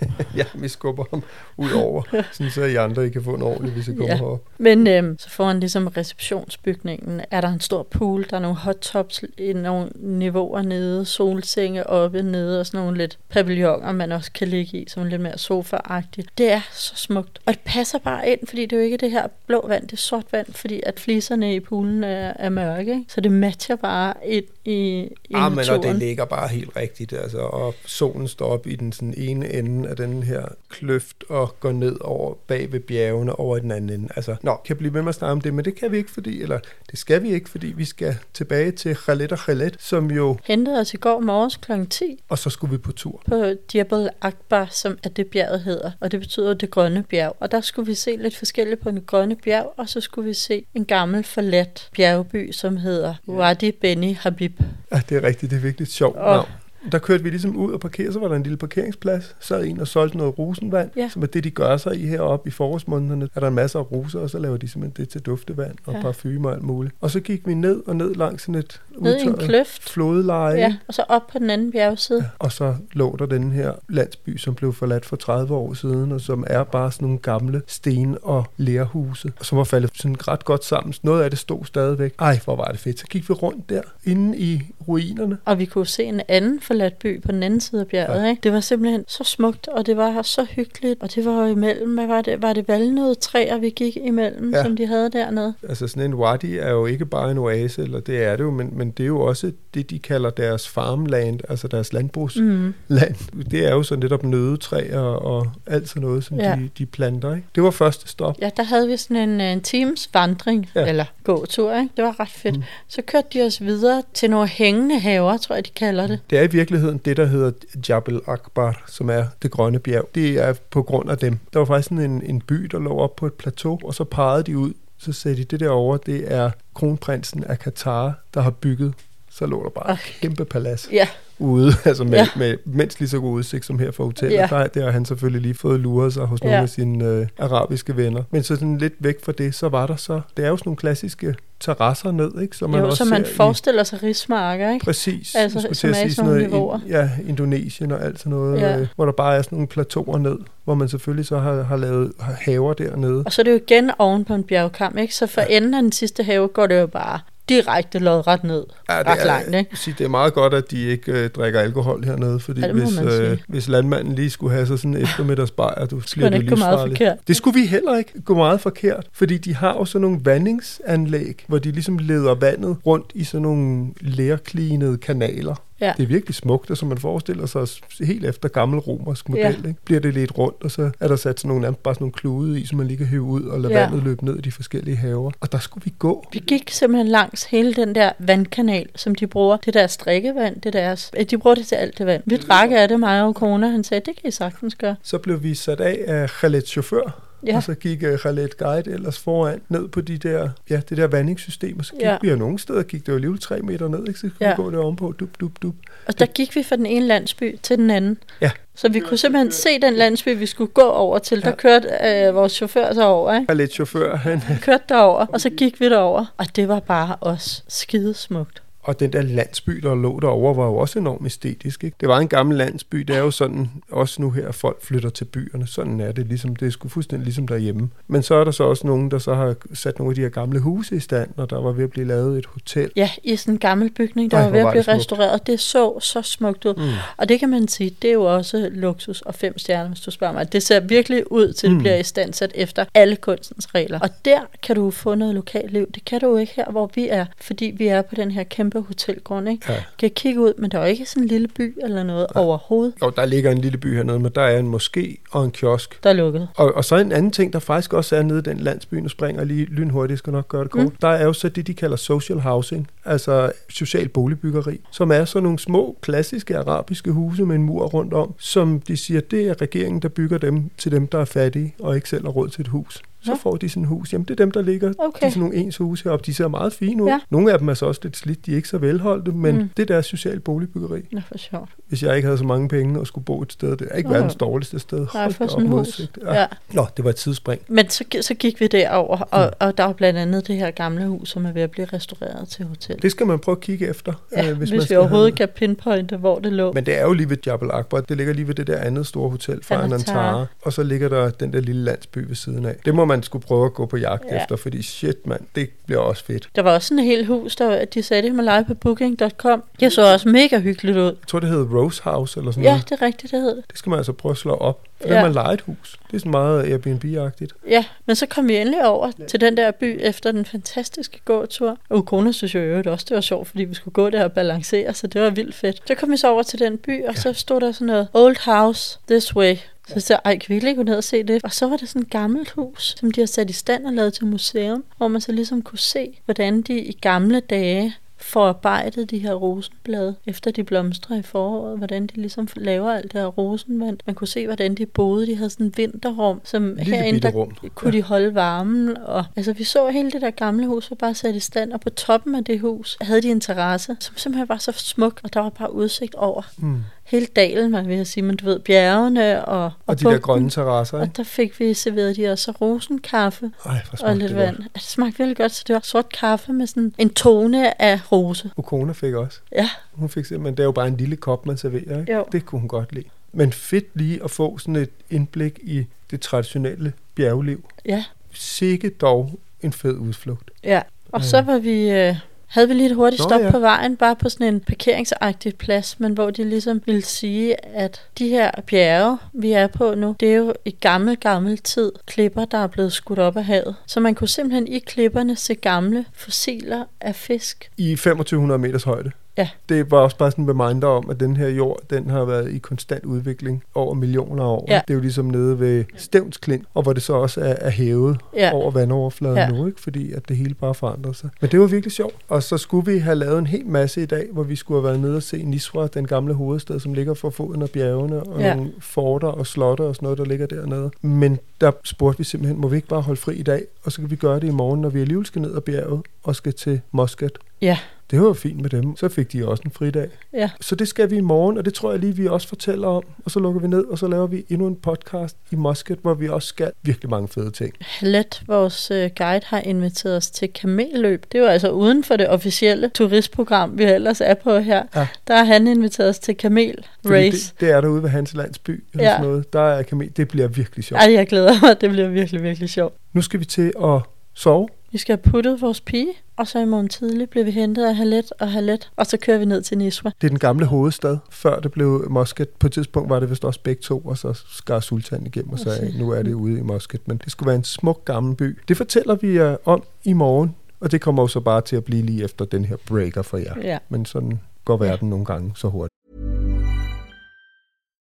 ja, vi skubber ham ud over, sådan så I andre I kan få en ordentlig, hvis I kommer Ja. herop. Men øhm, så foran ligesom receptionsbygningen er der en stor pool, der er nogle hot tops i nogle niveauer nede, solsenge oppe nede og sådan nogle lidt pavilloner, man også kan ligge i, som lidt mere sofa-agtigt. Det er så smukt. Og det passer bare ind, fordi det er jo ikke det her blå vand, det er sort vand, fordi at fliserne i poolen er, er mørke, ikke? så det matcher bare ind i, i Ah, men og det ligger bare helt rigtigt, altså, og solen står op i den sådan ene ende af den her kløft og går ned over bag ved bjergene over i den anden ende. Altså, nå, kan blive med mig at snakke om det, men det kan vi ikke, fordi, eller det skal vi ikke, fordi vi skal tilbage til Khalet og Khalet, som jo, Hentede os i går morges kl. 10 og så skulle vi på tur. på Jebel Akbar, som er det bjerget hedder, og det betyder det grønne bjerg. Og der skulle vi se lidt forskelligt på den grønne bjerg, og så skulle vi se en gammel forladt bjergby, som hedder Wadi Beni Habib. Ja, det er rigtigt, det er virkelig sjovt Og- navn. Der kørte vi ligesom ud og parkerede, så var der en lille parkeringsplads, sad en og solgte noget rosenvand, Ja. som er det, de gør sig i heroppe i forårsmånederne. Er der en masse af roser, og så laver de simpelthen det til duftevand og Ja. parfume og alt muligt. Og så gik vi ned og ned langs sådan et Ned i en kløft. flodleje. Ja, og så op på den anden bjergside. Og så lå der den her landsby, som blev forladt for 30 år siden, og som er bare sådan nogle gamle sten- og lerhuse, som var faldet sådan ret godt sammen. Noget af det stod stadigvæk. Ej, hvor var det fedt. Så gik vi rundt der, inde i ruinerne. Og vi kunne se en anden forladt by på den anden side af bjerget. Ja. Ikke? Det var simpelthen så smukt, og det var så hyggeligt. Og det var jo imellem, hvad var det? Var det valnødetræer, vi gik imellem, ja. som de havde dernede? Altså sådan en wadi er jo ikke bare en oase, eller det er det jo, men, men det er jo også det, de kalder deres farmland, altså deres landbrugsland. Mm. Det er jo så netop nødetræer og alt sådan noget, som ja. De, de planter. Ikke? Det var første stop. Ja, der havde vi sådan en, en times vandring, Ja. eller gåtur, ikke? Det var ret fedt. Mm. Så kørte de os videre til nogle hængende haver, tror jeg, de kalder det. Det er i virkeligheden det, der hedder Jabal Akbar, som er det grønne bjerg. Det er på grund af dem. Der var faktisk sådan en, en by, der lå op på et plateau, og så pegede de ud. Så sagde de, det derovre, det er kronprinsen af Katar, der har bygget. Så lå der bare et kæmpe palads. Ja, ude, altså med, Ja. ja. med mindst lige så god udsigt som her fra hotellet. Ja. Ja. Der, der har han selvfølgelig lige fået luret sig hos nogle Ja. af sine øh, arabiske venner. Men så sådan lidt væk fra det, så var der så, det er jo sådan nogle klassiske terrasser ned, ikke? Som Man jo, også så man ser i- forestiller sig rismarker, ikke? Præcis. Altså, som til er i sige sådan nogle noget niveauer. i- Ja, Indonesien og alt sådan noget, Ja. ja. øh, hvor der bare er sådan nogle plateauer ned, hvor man selvfølgelig så har, har lavet haver dernede. Og så er det jo igen oven på en bjergkam, ikke? Så for enden af den sidste have går det jo bare direkte lodret ned. Ja, det ret er, langt, ikke? Sige, det er meget godt, at de ikke øh, drikker alkohol hernede, fordi Ja, hvis, øh, hvis landmanden lige skulle have sig sådan en eftermiddagsbajer, du Skulle han ikke gå meget livsfarlig. Det skulle vi heller ikke gå meget forkert, fordi de har jo sådan nogle vandingsanlæg, hvor de ligesom leder vandet rundt i sådan nogle lærklinede kanaler. Ja. Det er virkelig smukt, og som man forestiller sig helt efter gammel romersk model. Ja. Ikke? Bliver det lidt rundt, og så er der sat sådan nogle, nærmest bare sådan nogle klude i, som man lige kan hive ud og lade Ja. vandet løbe ned i de forskellige haver. Og der skulle vi gå. Vi gik simpelthen langs hele den der vandkanal, som de bruger. Det deres drikkevand, det deres... De bruger det til alt det vand. Vi drak af det, mig og kone. Han sagde, det kan I sagtens gøre. Så blev vi sat af af Khaleds chauffør, Ja. Og så gik uh, Khaled Guide ellers foran ned på de der, ja, det der vandingssystem, og så gik Ja. ja. vi, og nogle steder gik det jo alligevel tre meter ned, ikke? så kunne Ja. ja. vi gå der ovenpå, dub, dub, dub. Og der gik vi fra den ene landsby til den anden. Ja. Så vi kunne simpelthen se den landsby, vi skulle gå over til. Der kørte øh, vores chauffør så over, ikke? Khaled chauffør, han, Han kørte derover, og så gik vi derover. Og det var bare også skidesmukt. Og den der landsby, der lå derovre, var jo også enormt æstetisk. Ikke? Det var en gammel landsby, det er jo sådan, også nu her, folk flytter til byerne. Sådan er det, ligesom, det er sgu fuldstændig ligesom derhjemme. Men så er der så også nogen, der så har sat nogle af de her gamle huse i stand, og der var ved at blive lavet et hotel. Ja, i sådan en gammel bygning, der Ej, var ved at blive restaureret. Det så så smukt ud. Mm. Og det kan man sige, det er jo også luksus og fem stjerner, hvis du spørger mig. Det ser virkelig ud til, at det Mm. bliver i standsat efter alle kunstens regler. Og der kan du få noget lokalliv. Det kan du jo ikke her, hvor vi er, fordi vi er på den her kæmpe hotelgrund. Ikke? Ja. Kan kigge ud, men der er jo ikke sådan en lille by eller noget ja. overhovedet, Og der ligger en lille by hernede, men der er en moské og en kiosk. der er lukket. Og, og så en anden ting, der faktisk også er nede i den landsby, nu springer lige lynhurtigt, skal nok gøre det kort. Mm. Der er jo så det, de kalder social housing, altså social boligbyggeri, som er sådan nogle små, klassiske arabiske huse med en mur rundt om, som de siger, det er regeringen, der bygger dem til dem, der er fattige og ikke selv har råd til et hus. Så Nå. får de sådan et hus. Jamen, det er dem, der ligger. Okay. De er sådan nogle ens huse heroppe. De ser meget fine ud. Ja. Ja. Nogle af dem er så også lidt slidt. De er ikke så velholdte, men Mm. det er social boligbyggeri. Nå, for sjovt. Hvis jeg ikke havde så mange penge og skulle bo et sted, det er ikke Nå. verdens dårligste sted. Nej, Hold for da sådan op hus. Ja. ja. Nå, det var et tidsspring. Men så, så gik vi derover, og, Mm. og der var blandt andet det her gamle hus, som er ved at blive restaureret til hotel. Det skal man prøve at kigge efter, Ja, øh, hvis, man hvis vi skal overhovedet have- kan pinpointe, hvor det lå. Men det er jo lige ved Jabal Akbar. Det ligger lige ved det der andet store hotel fra. Anantara. Og så ligger der den der lille landsby ved siden af. Det må man skulle prøve at gå på jagt Ja. ja. efter, fordi shit mand, det bliver også fedt. Der var også sådan et helt hus, der de kan man lege på booking.com. Det så også mega hyggeligt ud. Jeg tror, det hedder Rose House eller sådan Ja, noget. det er rigtigt, det hed det. Skal man altså prøve at slå op. For Ja. ja. man et hus. Det er sådan meget Airbnb-agtigt. Ja, men så kom vi endelig over til den der by efter den fantastiske gåtur. Og kone synes jo øvrigt også, det var sjovt, fordi vi skulle gå der og balancere, så det var vildt fedt. Så kom vi så over til den by, og så stod der sådan noget, Old House This Way. Så jeg sagde, ej, kan vi ikke gå ned og se det? Og så var det sådan et gammelt hus, som de har sat i stand og lavet til museum, hvor man så ligesom kunne se, hvordan de i gamle dage forarbejdet de her rosenblade, efter de blomstrer i foråret, hvordan de ligesom laver alt det her rosenvand. Man kunne se, hvordan de boede. De havde sådan en vinterrum, som Lille herinde, der rum. kunne de holde varmen. Og, altså, vi så hele det der gamle hus var bare sat i stand, og på toppen af det hus havde de en terrasse, som simpelthen var så smuk, og der var bare udsigt over Mm. Hele dalen, man vil sige, men du ved, bjergene og, og, Og de der bugten. grønne terrasser, ikke? Og der fik vi serveret de også rosenkaffe Ej, og lidt det vand. godt. Ja, Det smagte virkelig godt, så det var sort kaffe med sådan en tone af rose. Ukona fik også. Ja, Hun fik simpelthen, det er jo bare en lille kop, man serverer, ikke? Jo. Det kunne hun godt lide. Men fedt lige at få sådan et indblik i det traditionelle bjergliv. ja, Sikke dog en fed udflugt. ja. Og Øh. så var vi... Øh, havde vi lige et hurtigt Nå, stop ja. på vejen, bare på sådan en parkeringsagtig plads, men hvor de ligesom ville sige, at de her bjerge, vi er på nu, det er jo i gammel, gammel tid klipper, der er blevet skudt op af havet. Så man kunne simpelthen i klipperne se gamle fossiler af fisk. I 2500 meters højde. Ja. Det var også bare sådan en reminder om, at den her jord, den har været i konstant udvikling over millioner af år. Ja. Det er jo ligesom nede ved Stævnsklint, og hvor det så også er, er hævet Ja. over vandoverfladen Ja. nu, ikke? fordi at det hele bare forandrer sig. Men det var virkelig sjovt. Og så skulle vi have lavet en hel masse i dag, hvor vi skulle have været nede og se Nisra, den gamle hovedstad, som ligger for foden af bjergene, og Ja. nogle forter og slotter og sådan noget, der ligger dernede. Men der spurgte vi simpelthen, må vi ikke bare holde fri i dag, og så kan vi gøre det i morgen, når vi alligevel skal ned ad bjerget og skal til Muscat. Ja, Det var fint med dem. Så fik de også en fridag. Ja. Så det skal vi i morgen, og det tror jeg lige, vi også fortæller om. Og så lukker vi ned, og så laver vi endnu en podcast i Musket, hvor vi også skal virkelig mange fede ting. Let, vores øh, guide, har inviteret os til kamelløb. Det jo altså uden for det officielle turistprogram, vi ellers er på her. Ja. Der har han inviteret os til kamel race. Det, det er derude ved Hans Landsby, eller Ja. sådan noget. Der er kamel. Det bliver virkelig sjovt. Ej, jeg glæder mig. Det bliver virkelig, virkelig sjovt. Nu skal vi til at sove. Vi skal have puttet vores pige, og så i morgen tidlig bliver vi hentet af Halet og Halet, og så kører vi ned til Niswa. Det er den gamle hovedstad. Før det blev Musket. På et tidspunkt var det vist også begge to, og så skar sultan igennem og sagde, nu er det ude i Musket. Men det skulle være en smuk gammel by. Det fortæller vi jer om i morgen, og det kommer jo så bare til at blive lige efter den her breaker for jer. Ja. Men sådan går verden nogle gange så hurtigt.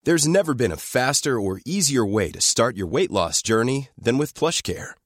There's never been a faster or easier way to start your weight loss journey than with PlushCare.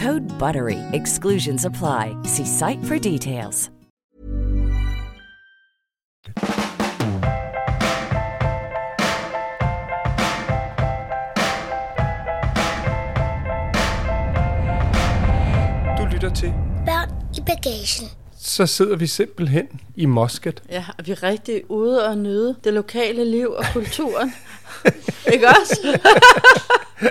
Code BUTTERY. Exclusions apply. See site for details. Du lytter til. Børn i bagagen. Så sidder vi simpelthen i Musket. Ja, og vi er rigtig ude og nyde det lokale liv og kulturen. Ikke også?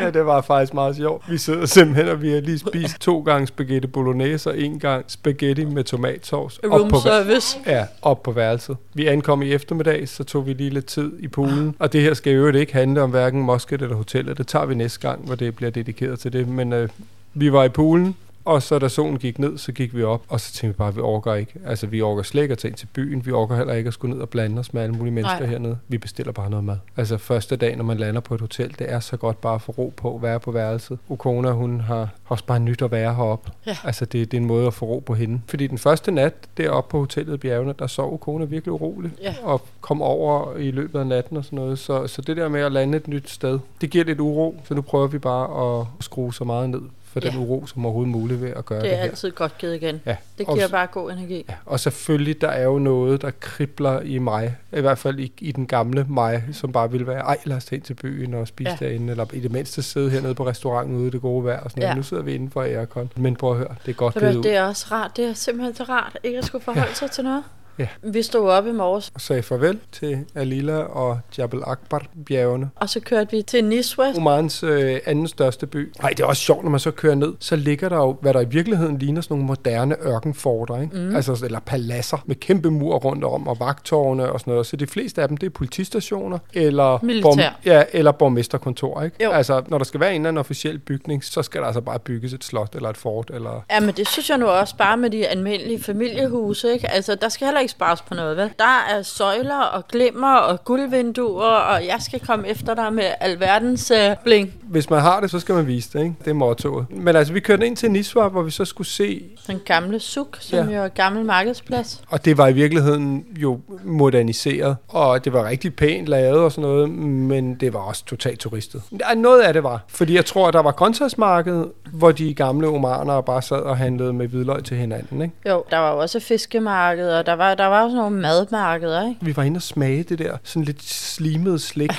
Ja, det var faktisk meget sjovt. Vi sidder simpelthen, og vi har lige spist to gange spaghetti bolognese og en gang spaghetti med tomatsauce. op Room på, service. Ja, op på værelset. Vi ankom i eftermiddag, så tog vi lige lidt tid i poolen. Og det her skal jo ikke handle om hverken Musket eller hotellet. Det tager vi næste gang, hvor det bliver dedikeret til det. Men øh, vi var i poolen, og så da solen gik ned, så gik vi op, og så tænkte vi bare, at vi orker ikke. Altså, vi orker slet ikke at tage ind til byen. Vi orker heller ikke at skulle ned og blande os med alle mulige mennesker Nej. hernede. Vi bestiller bare noget mad. Altså, første dag, når man lander på et hotel, det er så godt bare at få ro på, være på værelset. Ukona, hun har også bare nyt at være heroppe. Ja. Altså, det, det er en måde at få ro på hende. Fordi den første nat, deroppe på hotellet i bjergene, der sov Ukona virkelig uroligt. Ja. Og kom over i løbet af natten og sådan noget. Så, så det der med at lande et nyt sted, det giver lidt uro. Så nu prøver vi bare at skrue så meget ned for den Ja. uro, som overhovedet muligt ved at gøre det, Det er her. altid godt givet igen. Ja. Det og giver s- bare god energi. Ja, og selvfølgelig, der er jo noget, der kribler i mig. I hvert fald i, i den gamle mig, som bare ville være, ej, lad os tage ind til byen og spise ja. Ja. derinde. Eller i det mindste sidde hernede på restauranten ude i det gode vejr og sådan noget. Ja. Nu sidder vi inden for aircon. Men prøv at høre, det er godt givet du, ud. det er også rart. Det er simpelthen så rart, ikke at skulle forholde sig til noget. Ja. Vi stod op i morges, Og sagde farvel til Alila og Jabal Akbar-bjergene. og så kørte vi til Niswa. Omans øh, anden største by. Nej, det er også sjovt, når man så kører ned, så ligger der jo, hvad der i virkeligheden ligner sådan nogle moderne ørkenforter, ikke? Mm. Altså, eller paladser med kæmpe mur rundt om, og vagtårne og sådan noget. Så de fleste af dem, det er politistationer, eller, Militær. ja, eller borgmesterkontor, ikke? Jo. Altså, når der skal være en eller anden officiel bygning, så skal der altså bare bygges et slot eller et fort, eller... Ja, men det synes jeg nu også bare med de almindelige familiehuse, ikke? Altså, der skal heller ikke spares på noget, vel? Der er søjler og glimmer og guldvinduer, og jeg skal komme efter dig med alverdens øh, bling. Hvis man har det, så skal man vise det, ikke? Det er mottoet. Men altså, vi kørte ind til Niswa, hvor vi så skulle se Den gamle suk, som Ja. jo er gammel markedsplads. Og det var i virkeligheden jo moderniseret, og det var rigtig pænt lavet og sådan noget, men det var også totalt turistet. Noget af det var, fordi jeg tror, der var grøntsagsmarked, hvor de gamle omanere bare sad og handlede med hvidløg til hinanden. Ikke? Jo, der var også fiskemarkeder, og der var, der var også nogle madmarkeder, ikke? Vi var inde og smage det der sådan lidt slimede slik.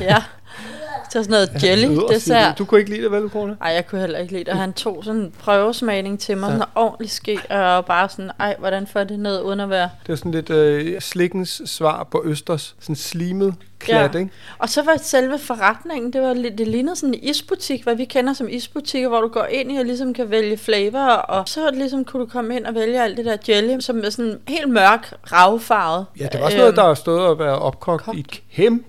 Ja. Var sådan noget jelly dessert. Du kunne ikke lide det, vel, Kone? Ej, jeg kunne heller ikke lide det. Han tog sådan en prøvesmagning til mig, ja. sådan ordentlig ske, og bare sådan, ej, hvordan får det ned uden at være... Det var sådan lidt øh, slikkens svar på Østers. Sådan slimet klat, ja. ikke? Og så var selve forretningen, det, var, lidt- det lignede sådan en isbutik, hvad vi kender som isbutikker, hvor du går ind i og ligesom kan vælge flavor, og så ligesom kunne du komme ind og vælge alt det der jelly, som er sådan helt mørk, ravfarvet. Ja, det var også noget, Øhm, der stået og været opkogt kogt. i kæmpe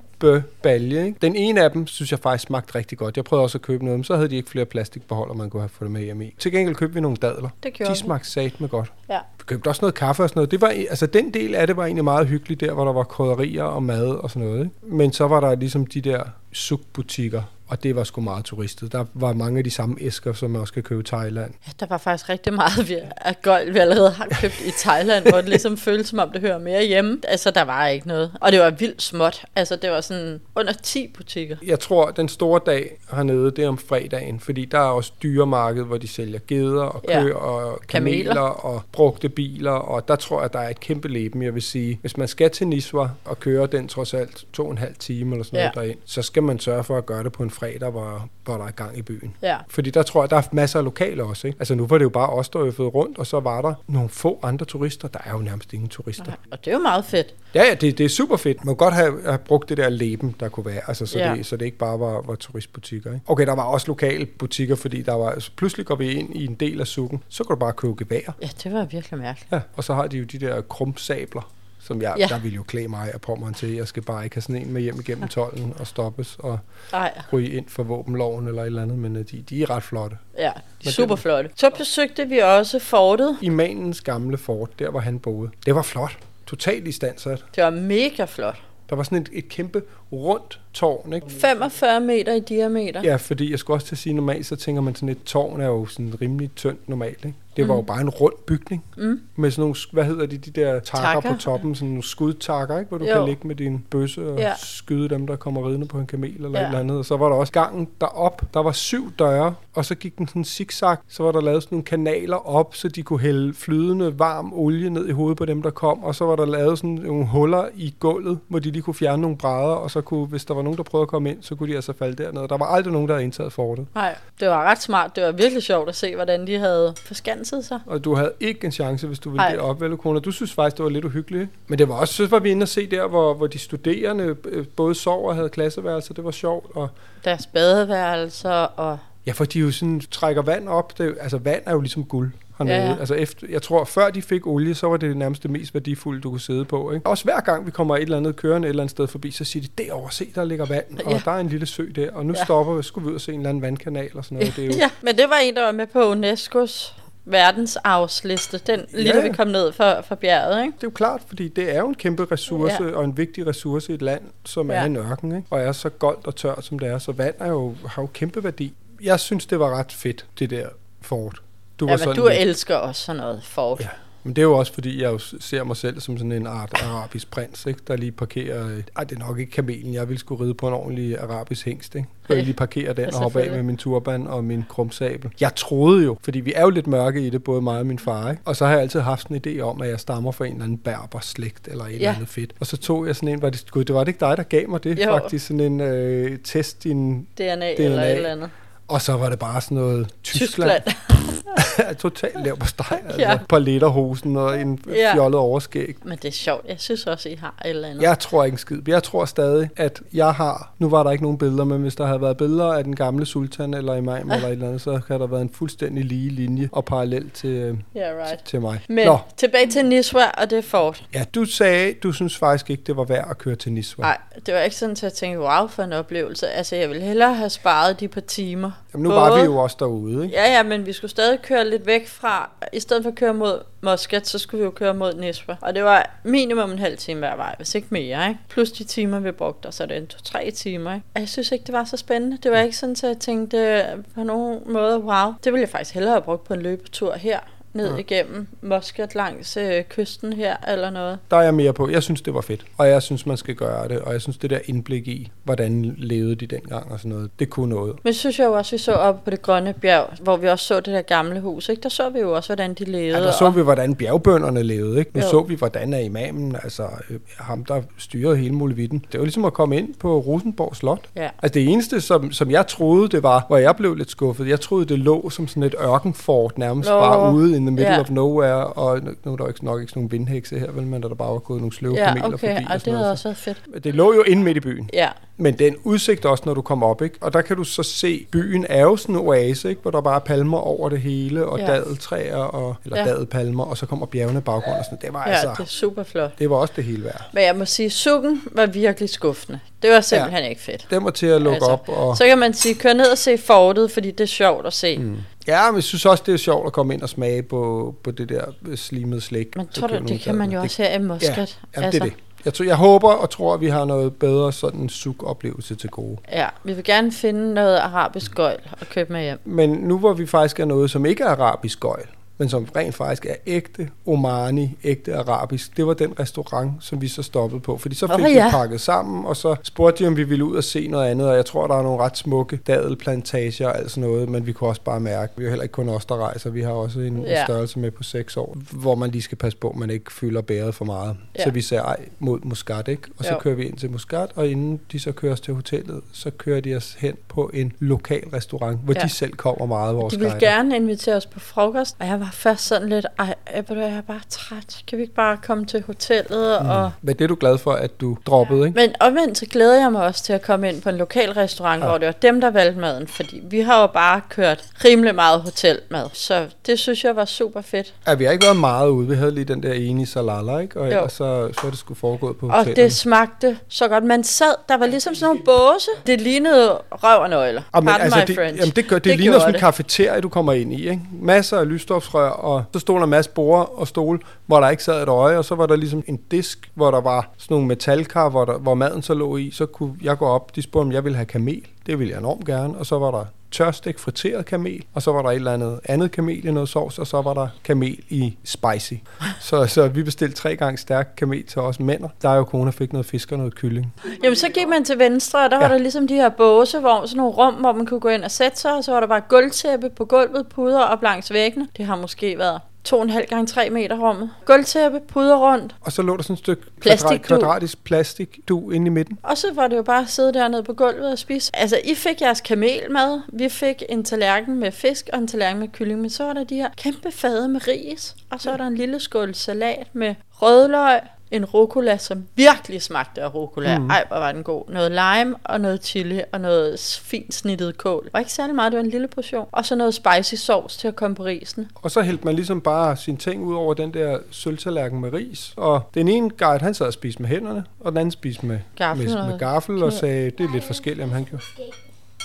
balje. Ikke? Den ene af dem, synes jeg faktisk smagte rigtig godt. Jeg prøvede også at købe noget, men så havde de ikke flere plastikbeholder, man kunne have fået med hjem i. Til gengæld købte vi nogle dadler. Det gjorde De smagte sat med godt. Ja. Vi købte også noget kaffe og sådan noget. Det var, altså, den del af det var egentlig meget hyggeligt der, hvor der var krydderier og mad og sådan noget. Ikke? Men så var der ligesom de der sukbutikker, og det var sgu meget turistet. Der var mange af de samme æsker, som man også kan købe i Thailand. Ja, der var faktisk rigtig meget vi- af gøjl, vi allerede har købt i Thailand, hvor det ligesom føltes som om, det hører mere hjemme. Altså, der var ikke noget. Og det var vildt småt. Altså, det var sådan under 10 butikker. Jeg tror, den store dag hernede, det er om fredagen, fordi der er også dyremarked, hvor de sælger geder og Ja. køer og kameler, Kameler. og brugte biler, og der tror jeg, der er et kæmpe leben. Jeg vil sige, hvis man skal til Niswa og køre den trods alt to og en halv time eller sådan Ja. noget derind, så skal man sørge for at gøre det på en fredag, hvor, hvor der er gang i byen. Ja. Fordi der tror jeg, der er masser af lokale også. Ikke? Altså nu var det jo bare os, der øffede rundt, og så var der nogle få andre turister. Der er jo nærmest ingen turister. Nej. Og det er jo meget fedt. Ja, ja, det, det er super fedt. Man må godt have, have brugt det der leben, der kunne være, altså, så, Ja. det, så det ikke bare var, var turistbutikker. Ikke? Okay, der var også lokale butikker, fordi der var, altså, pludselig går vi ind i en del af sukken, så kan du bare købe gevær. Ja, det var virkelig mærkeligt. Ja, og så har de jo de der krumsabler, som jeg, Ja. der vil jo klæde mig og Pommern til. Jeg skal bare ikke have sådan en med hjem igennem tolden og stoppes og Ej, ryge ind for våbenloven eller et eller andet, men øh, de, de er ret flotte. ja, Men super flotte. Så besøgte vi også fortet. Imanens gamle fort, der hvor han boede, det var flot. Totalt istandsat. Det var mega flot. Der var sådan et, et kæmpe rundt tårn, ikke? 45 meter i diameter. Ja, fordi jeg skulle også til at sige, normalt så tænker man sådan et tårn er jo sådan rimelig tyndt normalt, ikke? Det var jo bare en rund bygning Mm. med sådan nogle, hvad hedder de, de der takker, Takker. på toppen, sådan nogle skudtakker, ikke? Hvor du Jo. kan ligge med din bøsse og Ja. skyde dem, der kommer ridende på en kamel eller ja. et eller andet. Og så var der også gangen derop, der var syv døre, og så gik den sådan zigzag, så var der lavet sådan nogle kanaler op, så de kunne hælde flydende varm olie ned i hovedet på dem, der kom, og så var der lavet sådan nogle huller i gulvet, hvor de lige kunne fjerne nogle brædder, og så kunne, hvis der var nogen, der prøvede at komme ind, så kunne de altså falde derned. Der var aldrig nogen, der havde indtaget fortet. Nej, det var ret smart. Det var virkelig sjovt at se, hvordan de havde forskanset sig. Og du havde ikke en chance, hvis du ville Ej. derop, vel, Kona? Du synes faktisk, det var lidt uhyggeligt. Men det var også, så var vi inde og se der, hvor, hvor de studerende øh, både sov og havde klasseværelser. Det var sjovt. Og, Deres badeværelser og... ja, for de jo sådan trækker vand op. Det, altså, vand er jo ligesom guld. Hernede. Ja. Altså efter, jeg tror, før de fik olie, så var det nærmest det mest værdifulde, du kunne sidde på. Ikke? Også hver gang vi kommer et eller andet kørende et eller andet sted forbi, så siger de, derovre, se, der ligger vand, og Ja. der er en lille sø der, og nu Ja. stopper vi, skulle vi ud og se en eller anden vandkanal og sådan noget. Det er jo, Ja, men det var en, der var med på UNESCO's verdensarvsliste. Den lige da Ja. vi kom ned fra, fra bjerget, ikke? Det er jo klart, fordi det er jo en kæmpe ressource Ja. og en vigtig ressource i et land, som ja. er en ørken, ikke? og er så goldt og tørt, som det er. Så vand er jo, har jo kæmpe værdi. Jeg synes, det var ret fedt, det der fort. Du Ja, men du lidt- elsker også sådan noget fort. Ja. Men det er jo også, fordi jeg jo ser mig selv som sådan en art arabisk prins, ikke? der lige parkerer... øh, Ej, det er nok ikke kamelen. Jeg ville skulle ride på en ordentlig arabisk hængst. Ikke? Så jeg lige parkerer den og hoppe af med min turban og min krumsabel. Jeg troede jo, fordi vi er jo lidt mørke i det, både mig og min far. Ikke? Og så har jeg altid haft en idé om, at jeg stammer fra en eller anden berber slægt eller et ja. eller andet fedt. Og så tog jeg sådan en, var det, gud, det var det ikke dig, der gav mig det? Jo. Faktisk sådan en øh, test, din, DNA, DNA. eller et eller andet. Og så var det bare sådan noget Tyskland. Tyskland. Totalt lav på steg. Altså, Ja. ja. På letterhosen og en Ja. fjollet overskæg. Men det er sjovt. Jeg synes også, I har et eller andet. Jeg tror ikke en skid. Jeg tror stadig, at jeg har... Nu var der ikke nogen billeder, men hvis der havde været billeder af den gamle sultan eller imam eller et eller andet, så kan der været en fuldstændig lige linje og parallel til, øh, Yeah, right. til mig. Men Nå, tilbage til Niswa og det fort. ja, du sagde, du synes faktisk ikke, det var værd at køre til Niswa. Nej, det var ikke sådan, at jeg tænkte, wow, for en oplevelse. Altså, jeg ville hellere have sparet de par timer. Jamen, nu var vi jo også derude, ikke? Ja, ja, men vi skulle stadig køre lidt væk fra, i stedet for at køre mod Muscat, så skulle vi jo køre mod Niswa. Og det var minimum en halv time hver vej, hvis ikke mere, ikke? Plus de timer, vi brugte, og så er det en to-tre timer, ikke? Og jeg synes ikke, det var så spændende. Det var ikke sådan, at jeg tænkte øh, på nogen måde, wow, det ville jeg faktisk hellere have brugt på en løbetur her, ned Ja. igennem Muscat langs øh, kysten her, eller noget. Der er jeg mere på. Jeg synes, det var fedt. Og jeg synes, man skal gøre det. Og jeg synes, det der indblik i, hvordan levede de dengang og sådan noget, det kunne noget. Men synes jeg jo også, vi så op på det grønne bjerg, hvor vi også så det der gamle hus, ikke? Der så vi jo også, hvordan de levede. Ja, der så og- vi, hvordan bjergbønderne levede. Ikke? Nu Jo. så vi, hvordan er imamen, altså øh, ham, der styrede hele muligheden. Det var ligesom at komme ind på Rosenborg Slot. Ja. Altså det eneste, som, som jeg troede, det var, hvor jeg blev lidt skuffet, jeg troede, det lå som sådan et ørkenfort, nærmest Nå, bare ude in the middle ja. of nowhere, og nu er der jo ikke, nok ikke sådan nogle vindhekse her, vel, men der, der bare gået nogle sløve Ja, kameler okay, forbi. Ej, og det havde også været fedt. Det lå jo inde midt i byen. Ja, Men det er en udsigt også, når du kommer op, ikke? Og der kan du så se, byen er jo sådan en oase, ikke? Hvor der bare er palmer over det hele, og Ja. ja. dadeltræer, og, eller Ja. ja. dadelpalmer, og så kommer bjergene baggrund og sådan. Det var ja altså, det er super flot. det var også det hele værd. Men jeg må sige, sukken var virkelig skuffende. Det var simpelthen ja. ikke fedt. Den var til at lukke Altså, op. Og, Så kan man sige, kør ned og se fortet, fordi det er sjovt at se. Mm. Ja, men jeg synes også, det er sjovt at komme ind og smage på, på det der slimede slik. Men tror du, det kan man jo også her i Muscat. Ja, altså. det er det. Jeg, tror, jeg håber og tror, at vi har noget bedre sådan suk-oplevelse til gode. Ja, vi vil gerne finde noget arabisk gøjl og købe med hjem. Men nu hvor vi faktisk er noget, som ikke er arabisk gøjl, men som rent faktisk er ægte Omani, ægte arabisk, det var den restaurant, som vi så stoppede på. Fordi så fik vi ja. pakket sammen, og så spurgte de, om vi ville ud og se noget andet, og jeg tror, der er nogle ret smukke dadelplantager og alt sådan noget, men vi kunne også bare mærke, vi er heller ikke kun os, der rejser, vi har også en, Ja. en størrelse med på seks år, hvor man lige skal passe på, at man ikke fylder bæret for meget. Ja. Så vi sagde ej mod Muscat, ikke? Og så Jo. kører vi ind til Muscat, og inden de så kører os til hotellet, så kører de os hen på en lokal restaurant, hvor Ja. de selv kommer meget, vores De ville guider. gerne invitere os på frokost, og jeg var først sådan lidt, ej, hvad, jeg er bare træt. Kan vi ikke bare komme til hotellet? Mm. Og... Men det er du glad for, at du droppede, ikke? Men omvendt så glæder jeg mig også til at komme ind på en lokal restaurant, ja. Ja. hvor det var dem, der valgte maden. Fordi vi har jo bare kørt rimelig meget hotelmad. Så det synes jeg var super fedt. Ja, vi har ikke været meget ude. Vi havde lige den der ene i Salala, ikke? Og ellers så, så er det skulle foregået på Og hotellet. det smagte så godt. Man sad, der var ligesom sådan nogle båse. Det lignede røv og nøgler. Og men, Pardon altså, my det, French. jamen, det, gør, det, Det ligner sådan en kafeterie, du kommer ind i, ikke? Masser af lysstofsrør, og så stod der en masse borde og stole, hvor der ikke sad et øje, og så var der ligesom en disk, hvor der var sådan nogle metalkar, hvor, der, hvor maden så lå i. Så kunne jeg gå op, de spurgte, om jeg ville have kamel. Det ville jeg enormt gerne. Og så var der tørstik friteret kamel, og så var der et eller andet andet kamel i noget sovs, og så var der kamel i spicy. Så, så vi bestilte tre gange stærk kamel til os mænd. Der er jo kone fik noget fisk og noget kylling. Jamen, så gik man til venstre, og der ja. var der ligesom de her båse, hvor sådan nogle rum, hvor man kunne gå ind og sætte sig, og så var der bare gulvtæppe på gulvet, puder op langs væggene. Det har måske været 2,5 gange 3 meter rummet. Gulvtæppe, puder rundt, Og så lå der sådan et stykke kvadrat, kvadratisk plastikdu inde i midten. og så var det jo bare at sidde dernede på gulvet og spise. Altså, I fik jeres kamelmad, vi fik en tallerken med fisk og en tallerken med kylling, men så var der de her kæmpe fade med ris, og så var der en lille skål salat med rødløg, en rucola, som virkelig smagte af rucola. Mm. Ej, hvor var den god. Noget lime og noget chili og noget fint snittet kål. Det var ikke særlig meget, det var en lille portion. Og så noget spicy sauce til at komme på risen. Og så hældte man ligesom bare sine ting ud over den der sølvtallerken med ris. Og den ene guide, han sad og spiste med hænderne, og den anden spiste med Gaffel med, med gaffel og sagde, det er lidt forskelligt, om han gjorde.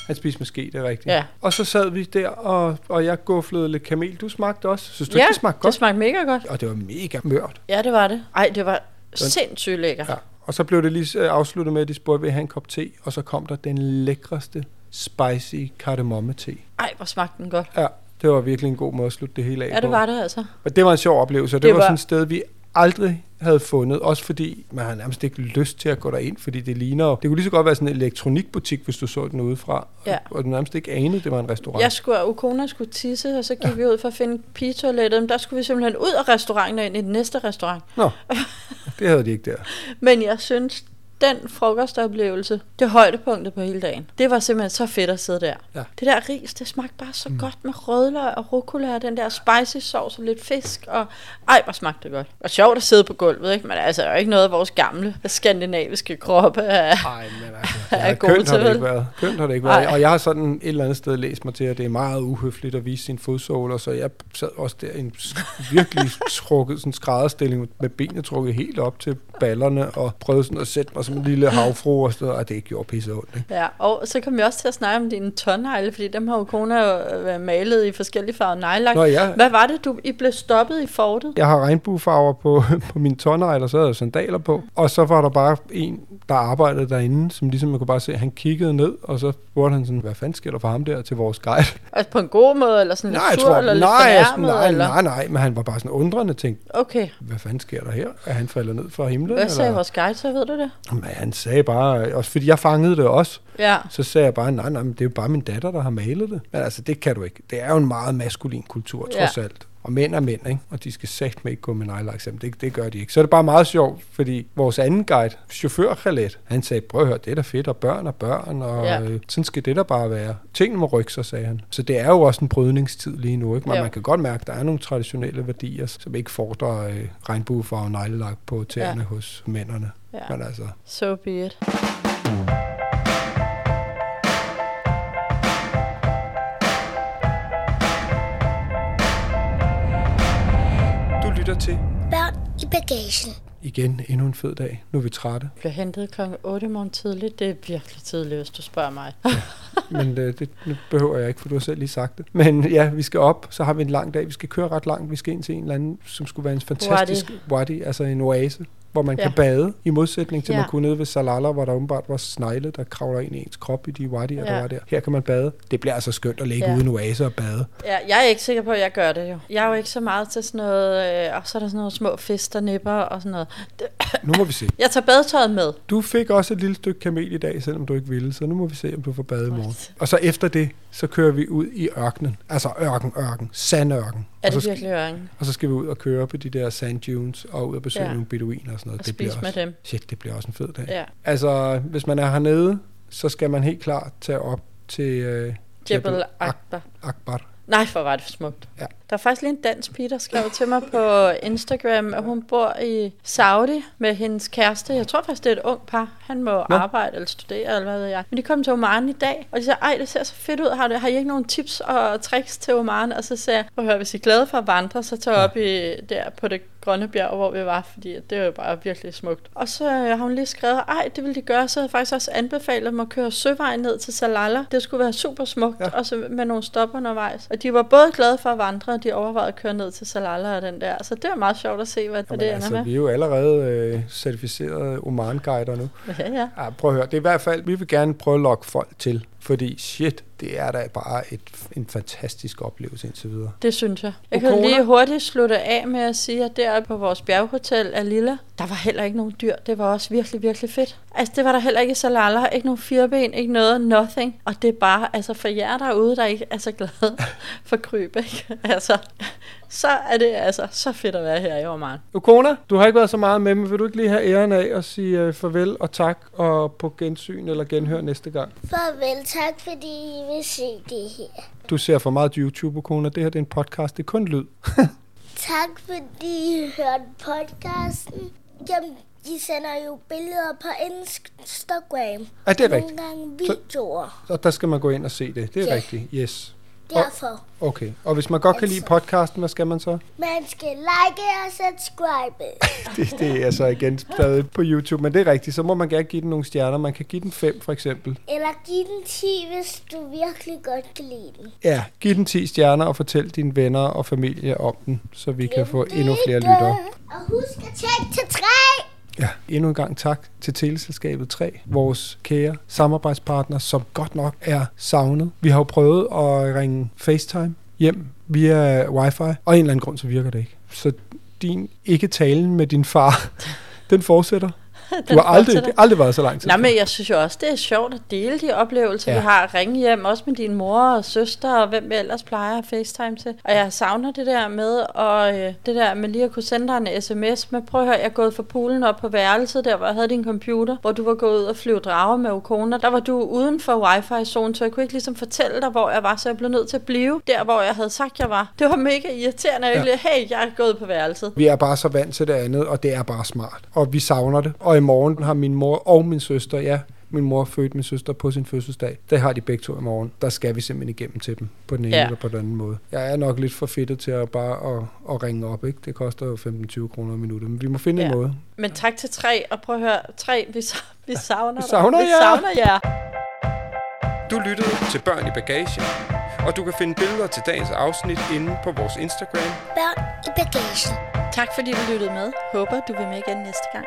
Han spiste med ske, det er rigtigt. Ja. Og så sad vi der, og, og jeg gufflede lidt kamel. Du smagte også. Synes du ja, ikke, det smagte det godt? smagte mega godt. Og det var mega mørt. Ja, det var det. Ej, det var sindssygt lækker. Ja. Og så blev det lige øh, afsluttet med, at de spurgte, vil have en kop te? Og så kom der den lækreste spicy kardemomme-te. Ej, hvor smagte den godt. Ja, det var virkelig en god måde at slutte det hele af Ja, det på. var det altså. Og det var en sjov oplevelse, og Det det var, var- sådan et sted, vi aldrig havde fundet, også fordi man har nærmest ikke lyst til at gå derind, fordi det ligner det kunne lige så godt være sådan en elektronikbutik, hvis du så den udefra, Ja. og, og du nærmest ikke anede, det var en restaurant. Jeg skulle, Ukona skulle tisse, og så gik ja. vi ud for at finde pigetoilettet. Men der skulle vi simpelthen ud af restauranten og ind i den næste restaurant. Nå, det havde de ikke der. Men jeg synes, den frokostoplevelse, det højdepunktet på hele dagen. Det var simpelthen så fedt at sidde der. Ja. Det der ris, det smagte bare så mm. godt med rødløg og rucola og den der spicy sauce og lidt fisk. Og ej, hvor smagte det godt. Og sjovt at sidde på gulvet, ikke? Men altså, der er jo ikke noget af vores gamle skandinaviske kroppe er... Nej, men altså, Er gode kønt har til, det ikke været. Kønt har det ikke været. Ej. Og jeg har sådan et eller andet sted læst mig til, at det er meget uhøfligt at vise sine fodsåler, så jeg sad også der i en virkelig trukket sådan skrædderstilling med benene trukket helt op til ballerne og prøvede sådan at sætte mig som en lille havfru og noget, og det gjorde pisse ondt. Ikke? Ja, og så kom vi også til at snakke om dine tårnegle, fordi dem har jo kona jo øh, malet i forskellige farver neglelak. Nå, ja. Hvad var det, du I blev stoppet i fortet? Jeg har regnbuefarver på, på mine tårnegler, så havde jeg sandaler på. Og så var der bare en, der arbejdede derinde, som ligesom kan bare se, han kiggede ned, og så spurgte han sådan, hvad fanden sker der for ham der til vores guide? Altså på en god måde, eller sådan nej, lidt sur, tror, eller lidt nej, jeg, fornærmet, nej, eller? nej, nej, men han var bare sådan undrende tænkt, Okay. hvad fanden sker der her? Er han faldet ned fra himlen? Hvad sagde eller? vores guide, så ved du det? Men han sagde bare, også fordi jeg fangede det også, Ja. så sagde jeg bare, nej, nej, men det er jo bare min datter, der har malet det. Men altså, det kan du ikke. Det er jo en meget maskulin kultur, trods Ja. alt. Og mænd er mænd, ikke? Og de skal sagt med ikke gå med nejlaks. Jamen, det, det gør de ikke. Så er det bare meget sjovt, fordi vores anden guide, chauffør Khaled, han sagde, prøv at høre, det er da fedt, og børn og børn, og Ja. øh, sådan skal det da bare være. Tingene må rykke sig, sagde han. Så det er jo også en brydningstid lige nu, ikke? Men Jo. man kan godt mærke, at der er nogle traditionelle værdier, som ikke fordrer øh, regnbuefarve neglelak på tæerne ja. hos mændene. Ja. Men altså, So be it. du lytter til Børn i bagagen. igen endnu en fed dag. Nu er vi trætte. Jeg bliver hentet klokken 8 morgen tidligt. Det er virkelig tidligt, hvis du spørger mig. Men øh, det nu behøver jeg ikke, for du har selv lige sagt det. Men ja, vi skal op, så har vi en lang dag. Vi skal køre ret langt. Vi skal ind til en eller anden, som skulle være en fantastisk wadi, altså en oase, hvor man Ja. kan bade, i modsætning til, ja. Man kunne nede ved Salala, hvor der åbenbart var snegle, der kravler ind i ens krop i de wadier, ja. Der var der. Her kan man bade. Det bliver altså skønt at ligge Ja. ude i en oase og bade. Ja, jeg er ikke sikker på, at jeg gør det jo. Jeg er jo ikke så meget til sådan noget, øh, og så er der sådan nogle små fisk, der nipper og sådan noget. Det, Nu må vi se. jeg tager badetøjet med. Du fik også et lille stykke kamel i dag, selvom du ikke ville, så nu må vi se, om du får bade i morgen. What? Og så efter det, så kører vi ud i ørkenen. Altså ørken, ørken, sandørken. Er det virkelig ørken? og så skal vi ud og køre på de der sand dunes og ud og besøge ja. nogle beduiner og sådan noget. Og det bliver med også, dem. Shit, det bliver også en fed dag. Ja. Altså, hvis man er hernede, så skal man helt klart tage op til øh, Jebel Akbar. Akbar. Nej, hvor var det for smukt. Ja. Der er faktisk lige en dansk pige, der skrev til mig på Instagram, at hun bor i Saudi med hendes kæreste. Jeg tror faktisk, det er et ung par. Han må Nå. arbejde eller studere, eller hvad ved jeg. Men de kom til Oman i dag, og de sagde, ej, det ser så fedt ud. Har, det, har I ikke nogen tips og tricks til Oman? Og så sagde jeg, prøv at høre, hvis I er glade for at vandre, så tag op i, der på det grønne bjerg, hvor vi var, fordi det er jo bare virkelig smukt. Og så øh, har hun lige skrevet, ej, det ville de gøre, så havde jeg faktisk også anbefalet dem at køre søvejen ned til Salala. Det skulle være super smukt, ja. Ja. og så med nogle stop undervejs. Og de var både glade for at vandre, og de overvejede at køre ned til Salala og den der. Så det var meget sjovt at se, hvad Jamen, det ender altså, med. vi er jo allerede øh, certificerede Oman-guider nu. Ja, ja. Ja, prøv at høre. Det er i hvert fald, vi vil gerne prøve at lokke folk til. Fordi shit, det er da bare et, en fantastisk oplevelse indtil videre. Det synes jeg. Jeg kan Okona? lige hurtigt slutte af med at sige, at deroppe på vores bjerghotel Alilla, der var heller ikke nogen dyr. Det var også virkelig, virkelig fedt. Altså, det var der heller ikke Salala. Ikke nogen fireben, ikke noget, nothing. Og det er bare, altså for jer derude, der ikke er så glade for kryb, ikke? Altså, så er det altså så fedt at være her i Oman. Okona, du har ikke været så meget med, men vil du ikke lige have æren af at sige øh, farvel og tak og på gensyn eller genhør næste gang? Farvel, tak fordi I vil se det her. Du ser for meget YouTube, Okona. Det her det er en podcast, det er kun lyd. Tak fordi I hørte podcasten. Jamen, de sender jo billeder på Instagram. Ja, det er rigtigt. Nogle gange videoer. Og der skal man gå ind og se det. Det er Ja. rigtigt, yes. Derfor. Okay, og hvis man godt kan lide podcasten, hvad skal man så? Man skal like og subscribe. Det, det er så igen stadig på YouTube, men det er rigtigt. Så må man gerne give den nogle stjerner. Man kan give den 5 for eksempel. Eller giv den 10, hvis du virkelig godt kan lide den. Ja, giv den 10 stjerner og fortæl dine venner og familie om den, så vi kan få Glem endnu flere lyttere. Og husk at tjekke til 3. Ja, endnu en gang tak til Teleselskabet 3, vores kære samarbejdspartner, som godt nok er savnet. Vi har jo prøvet at ringe FaceTime hjem via wifi, og af en eller anden grund så virker det ikke. Så din ikke talen med din far, den fortsætter. Du har aldrig, det aldrig været så lang tid. Nej, men jeg synes jo også, det er sjovt at dele de oplevelser, ja. Vi har. Ringe hjem, også med din mor og søster, og hvem vi ellers plejer at facetime til. Og jeg savner det der med, og øh, det der med lige at kunne sende dig en sms med, prøv at høre, jeg er gået fra poolen op på værelset, der hvor jeg havde din computer, hvor du var gået ud og flyve drager med Okona. Der var du uden for wifi-zonen, så jeg kunne ikke ligesom fortælle dig, hvor jeg var, så jeg blev nødt til at blive der, hvor jeg havde sagt, jeg var. Det var mega irriterende, at jeg Ja. ja. hey, jeg er gået på værelset. Vi er bare så vant til det andet, og det er bare smart. Og vi savner det. Og i morgen har min mor og min søster, ja, min mor fødte min søster på sin fødselsdag. Det har de begge to i morgen. Der skal vi simpelthen igennem til dem på den ene Ja. eller på den anden måde. Jeg er nok lidt for fedtet til at bare at, at ringe op. Ikke? Det koster jo 15-20 kroner i minuttet, men vi må finde ja. en Ja. måde. Men tak til tre, og prøv at høre, tre, vi, vi savner Vi savner dig. Vi jer. savner jer. Du lyttede til Børn i Bagage, og du kan finde billeder til dagens afsnit inde på vores Instagram. Børn i bagagen. Tak fordi du lyttede med. Håber, du vil med igen næste gang.